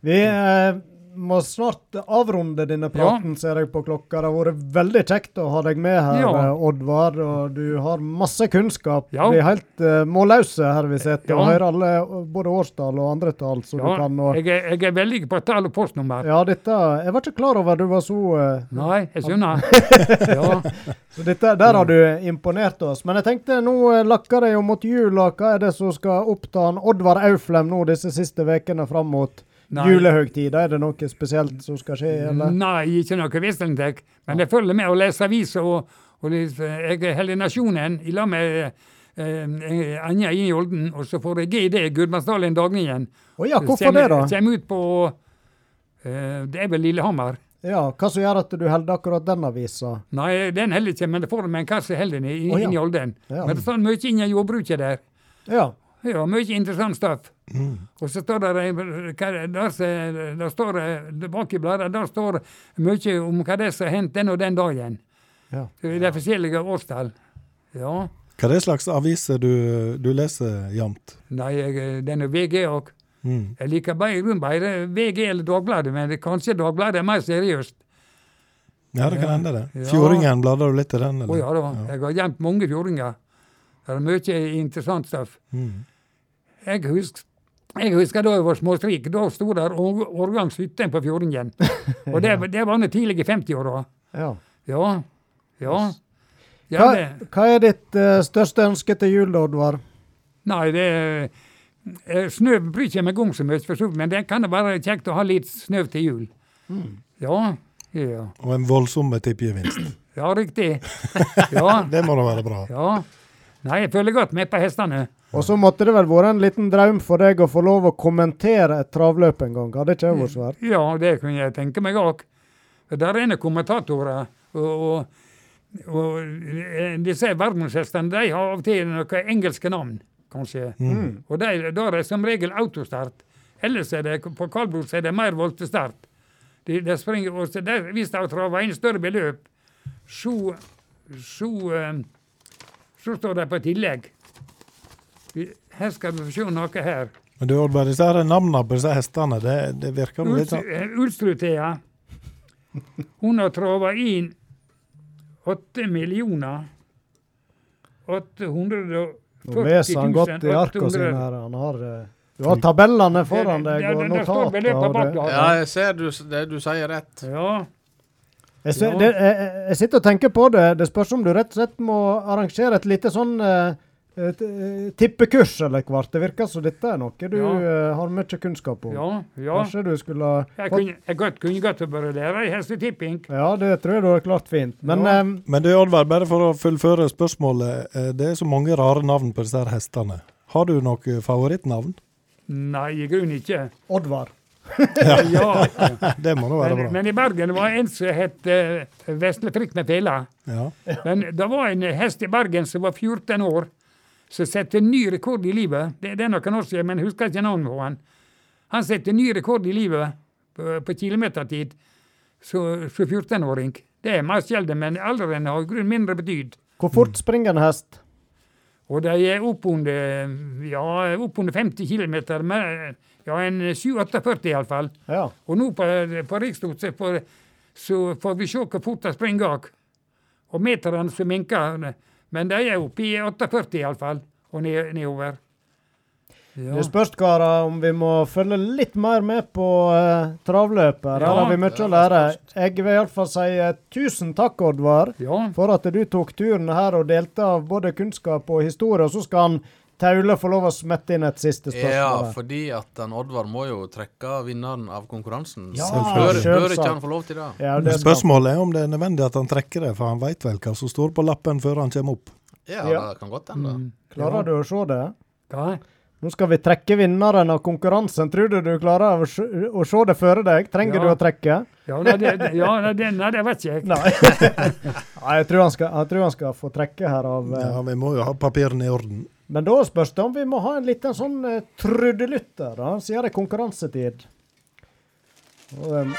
Vi eh, må snart avrunde denne praten, ser jeg på klokka. Det har vært veldig kjekt å ha deg med her, Ja. eh, Oddvar. Og du har masse kunnskap. Ja. Vi er helt uh, målløse her vi sitter og hører alle, eh, både årstall og andre tall som ja. du kan. Og, Jeg, er, jeg er veldig på tall og postnummer. ja, dette Jeg var ikke klar over du var så uh, Nei, jeg skjønner. Ja. Så dette, Der har du imponert oss. Men jeg tenkte nå lakker det jo mot jul. Hva er det som skal oppta Oddvar Auflem nå disse siste ukene fram mot Nei. julehøgtid? Er det noe spesielt som skal skje, eller? Nei, ikke noe vesentlig. Men jeg følger med å lese aviser. Og, og eh, jeg holder Nasjonen i lag med eh, Anja i Olden. Og så får jeg GD, Gudbrandsdalen Dagningen. Oh ja, hvorfor det, da? Kommer ut på eh, Det er vel Lillehammer. Ja, Hva som gjør at du holder akkurat den avisa? Nei, den holder ikke, men det får med en kasse den i, Å, ja. inn i Olden. Ja. Men det står mye innen jordbruket der. Ja. Ja, mye interessant stoff. Og så står det er der, står det bak i bladet der står mye om hva det er som har hendt den og den dagen. Ja. I de forskjellige årstall. Ja. Hva er det slags aviser du, du leser jevnt? Nei, den er VG òg. Mm. Jeg liker bare, bare VG eller Dagbladet, men kanskje Dagbladet er mer seriøst. Ja, det kan hende det. Ja. Fjordingen, du litt i den? Å ja da, jeg har gjemt mange fjordinger. Det er mye interessant stoff. Mm. Jeg husker, jeg husker da jeg var småstrik. Da sto der årgangshytten årgang 17 på Fjordingen. Og det, det var nå tidlig i 50-åra. ja. Ja. Ja. ja Hva, det, hva er ditt uh, største ønske til jul, Oddvar? nei, det uh, Snø bryr ikke meg om så mye, for så men det kan det være kjekt å ha litt snø til jul. Ja. Ja, Og en voldsom tippegevinst. ja riktig. Ja. Det må da være bra. ja. Nei, jeg følger godt med på hestene. Og så måtte det vel vært en liten drøm for deg å få lov å kommentere et travløp en gang? Hadde ikke det vært svært? Ja, det kunne jeg tenke meg òg. Der er det kommentatorer. Og, og, og disse verdenshestene de har av og til noen engelske navn, kanskje. Og de, da er det som regel autostart. Ellers er det på kaldblod er det mer voltestart. De, de springer, og der, hvis de har travet inn større beløp, så, så, eh, så står det på tillegg. Her skal vi få se noe her. Men du, Oddvar, disse her navnene på disse hestene, det, det virker noe litt sånn Ulstrud-Thea, hun har trava inn 8 millioner 840 Nå leser han godt i arkene sine her. Han har, eh, du har tabellene foran deg og notater. Ja, jeg ser du, det du sier rett. Ja. Jeg, ser, det, jeg, jeg- sitter og tenker på det. Det spørs om du rett og slett må arrangere et lite sånn eh, et, eh, tippekurs eller hvert. Det virker som dette er noe du Ja. eh, har mye kunnskap om. ja, ja. Kanskje du skulle ha Jeg kunne, jeg godt, kunne godt bare lære i hestetipping. Ja, det tror jeg du har klart fint. Men Ja. eh, Men du, Oddvar, bare for å fullføre spørsmålet. Det er så mange rare navn på disse hestene. Har du noe favorittnavn? Nei, i grunnen ikke. Oddvar. Ja. Det må nå være Men, bra. men i Bergen var en som het uh, Vesle Frikk med fela. Ja. Men det var en hest i Bergen som var 14 år, som satte ny rekord i livet. Det, det er noen år siden, men jeg husker ikke navnet på han. Han satte ny rekord i livet på, på kilometertid som som 14-åring. Det er mer sjelden, men alderen har i grunnen mindre betyd. Hvor fort springer en hest? Og de er oppunder ja, opp 50 km, med, ja, en 7-48 iallfall. Ja. Og nå på, på Rikstort så får, vi se hvor fort det springer. Og meterne som minker, men de er oppe i 48 iallfall, og ned, nedover. Ja. Det spørs, karer, om vi må følge litt mer med på uh, travløpet. Her Ja. har vi mye å lære. Jeg vil iallfall si eh, tusen takk, Oddvar, ja. for at du tok turen her og delte av både kunnskap og historie. Og så skal han Taule får lov å smette inn et siste spørsmål. Ja, fordi at den Oddvar må jo trekke vinneren av konkurransen. Ja, bør, bør ikke han få lov til det? Ja, det Spørsmålet er om det er nødvendig at han trekker det, for han veit vel hva som står på lappen før han kommer opp. Ja, Ja. det kan godt hende. Mm. Klarer du å se det? Hva? Nå skal vi trekke vinneren av konkurransen. Tror du du klarer å se, å se det føre deg? Trenger Ja. du å trekke? Ja, nei, det, det- ja, det, nei, det vet ikke jeg. Nei. Nei jeg, tror han skal, jeg tror han skal få trekke her av eh, Ja, Vi må jo ha papirene i orden. Men da spørs det om vi må ha en liten sånn uh, trudelutter, da, siden det er konkurransetid. Og, um,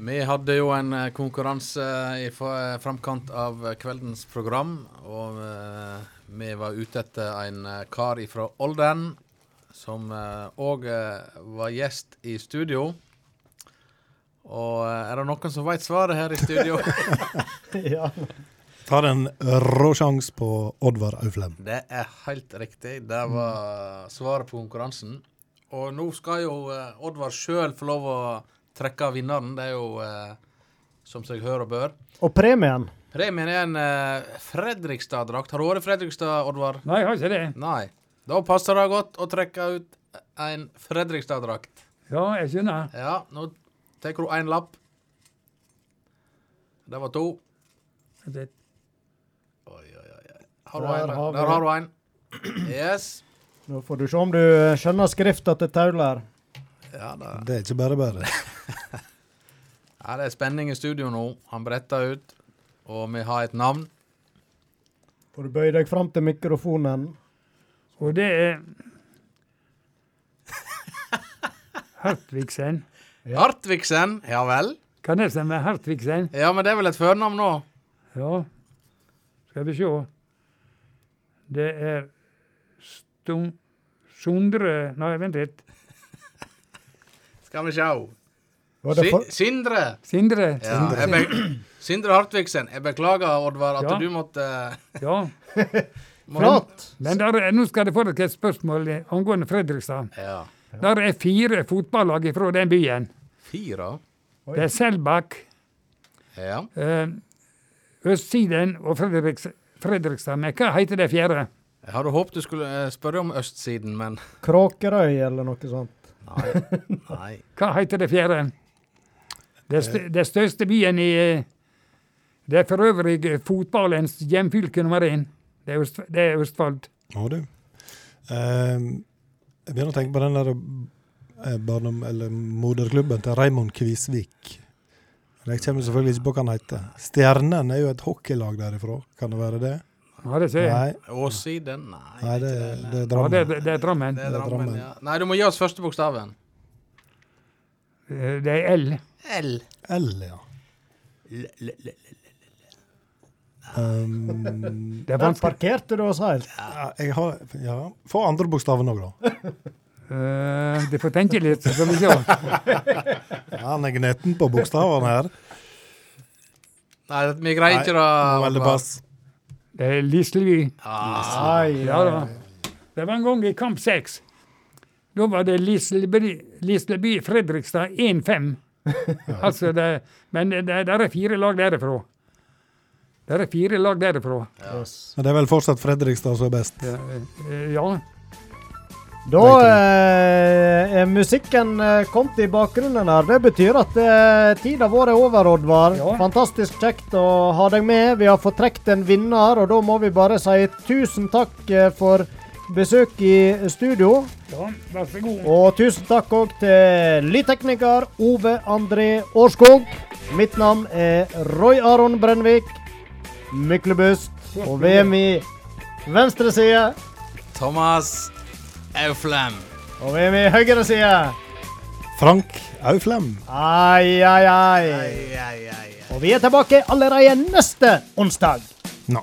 Vi hadde jo en eh, konkurranse i framkant av kveldens program, og eh, vi var ute etter en kar fra Olden, som òg var gjest i studio. Og eh, er det noen som veit svaret her i studio? ja. Tar en rå sjanse på Oddvar Auflem. Det er helt riktig. Det var svaret på konkurransen. Og nå skal jo eh, Oddvar sjøl få lov å trekke vinneren. Det er jo eh, som seg hør og bør. Og premien? Premien er en uh, Fredrikstad-drakt. Har du vært i Fredrikstad, Oddvar? Nei, jeg har ikke det. Nei. Da passer det godt å trekke ut en Fredrikstad-drakt. Ja, jeg skjønner. Ja, nå tar du én lapp. Det var to. Det- Oi, oi, oi. Har Der en? har Der har du en. Yes. Nå får du se om du skjønner skrifta til Tauler. Ja. Det er ikke bare bare. Ja, det er spenning i studio nå. Han bretter ut, og vi har et navn. Får du bøye deg fram til mikrofonen. Og det er Hartvigsen. Ja. Hartvigsen. Ja vel? Kan det stemme? Hartvigsen? Ja, men det er vel et førnavn nå? Ja. Skal vi se. Det er Stum... Sondre Nei, vent litt. Skal vi sjå. For, Sindre. Sindre. Ja, be Sindre Hartvigsen. Jeg beklager, Oddvar, at Ja. du måtte Ja. må- Flott! Nå skal du få dere et spørsmål angående Fredrikstad. Ja. Der er fire fotballag fra den byen. Fire? Oi. Det er Selbakk, Ja. eh, Østsiden og Fredriks, Fredrikstad. Men hva heter det fjerde? Jeg hadde håpet du skulle eh, spørre om østsiden, men Kråkerøy eller noe sånt. nei. nei. Hva heter det fjerde? Det, st det største byen i Det er for øvrig fotballens hjemfylke nummer én. Det er, Øst, det er Østfold. Må du. Ehm, jeg begynner å tenke på den der eh, barndom, eller moderklubben til Raymond Kvisvik. Jeg kommer selvfølgelig ikke på hva han heter. Stjernen er jo et hockeylag derifra. Kan det være det? Ja, det ser jeg. Åssiden? Nei. nei det, det er Ja, det, Drammen. det, det er Drammen. Det er det er Drammen, Drammen. ja. Nei, du må gi oss første bokstaven. Eh, Det er L. L. L, ja. Um, Det var en parkerte du oss helt. ja, jeg har Ja, få andre bokstaven òg, da. Uh, du får tenke litt. Så får vi se. Ja, han er gneten på bokstavene her. Nei, vi greier ikke det. Det er Lislevi. Ah, Ja da. Det var en gang i kamp seks. Da var det Lisleby, Fredrikstad 1-5. altså det, men det, det er fire lag derifra. Det er fire lag derifra. yes. Men det er vel fortsatt Fredrikstad som er best. Ja. eh, ja. Da eh, er musikken eh, kommet i bakgrunnen her. Det betyr at eh, tida vår er over, Oddvar. Ja. Fantastisk kjekt å ha deg med. Vi har fått trukket en vinner, og da må vi bare si tusen takk eh, for besøk i studio. ja, vær så god. Og tusen takk òg til lydtekniker Ove André Årskog. Mitt navn er Roy Aron Brennvik. Myklebust. Og ved min venstre side Thomas Auflem. og ved min høyre side Frank Auflem. Ai, ai, ai. Ai, ai, ai, ai. Og vi er tilbake allerede neste onsdag. Nå.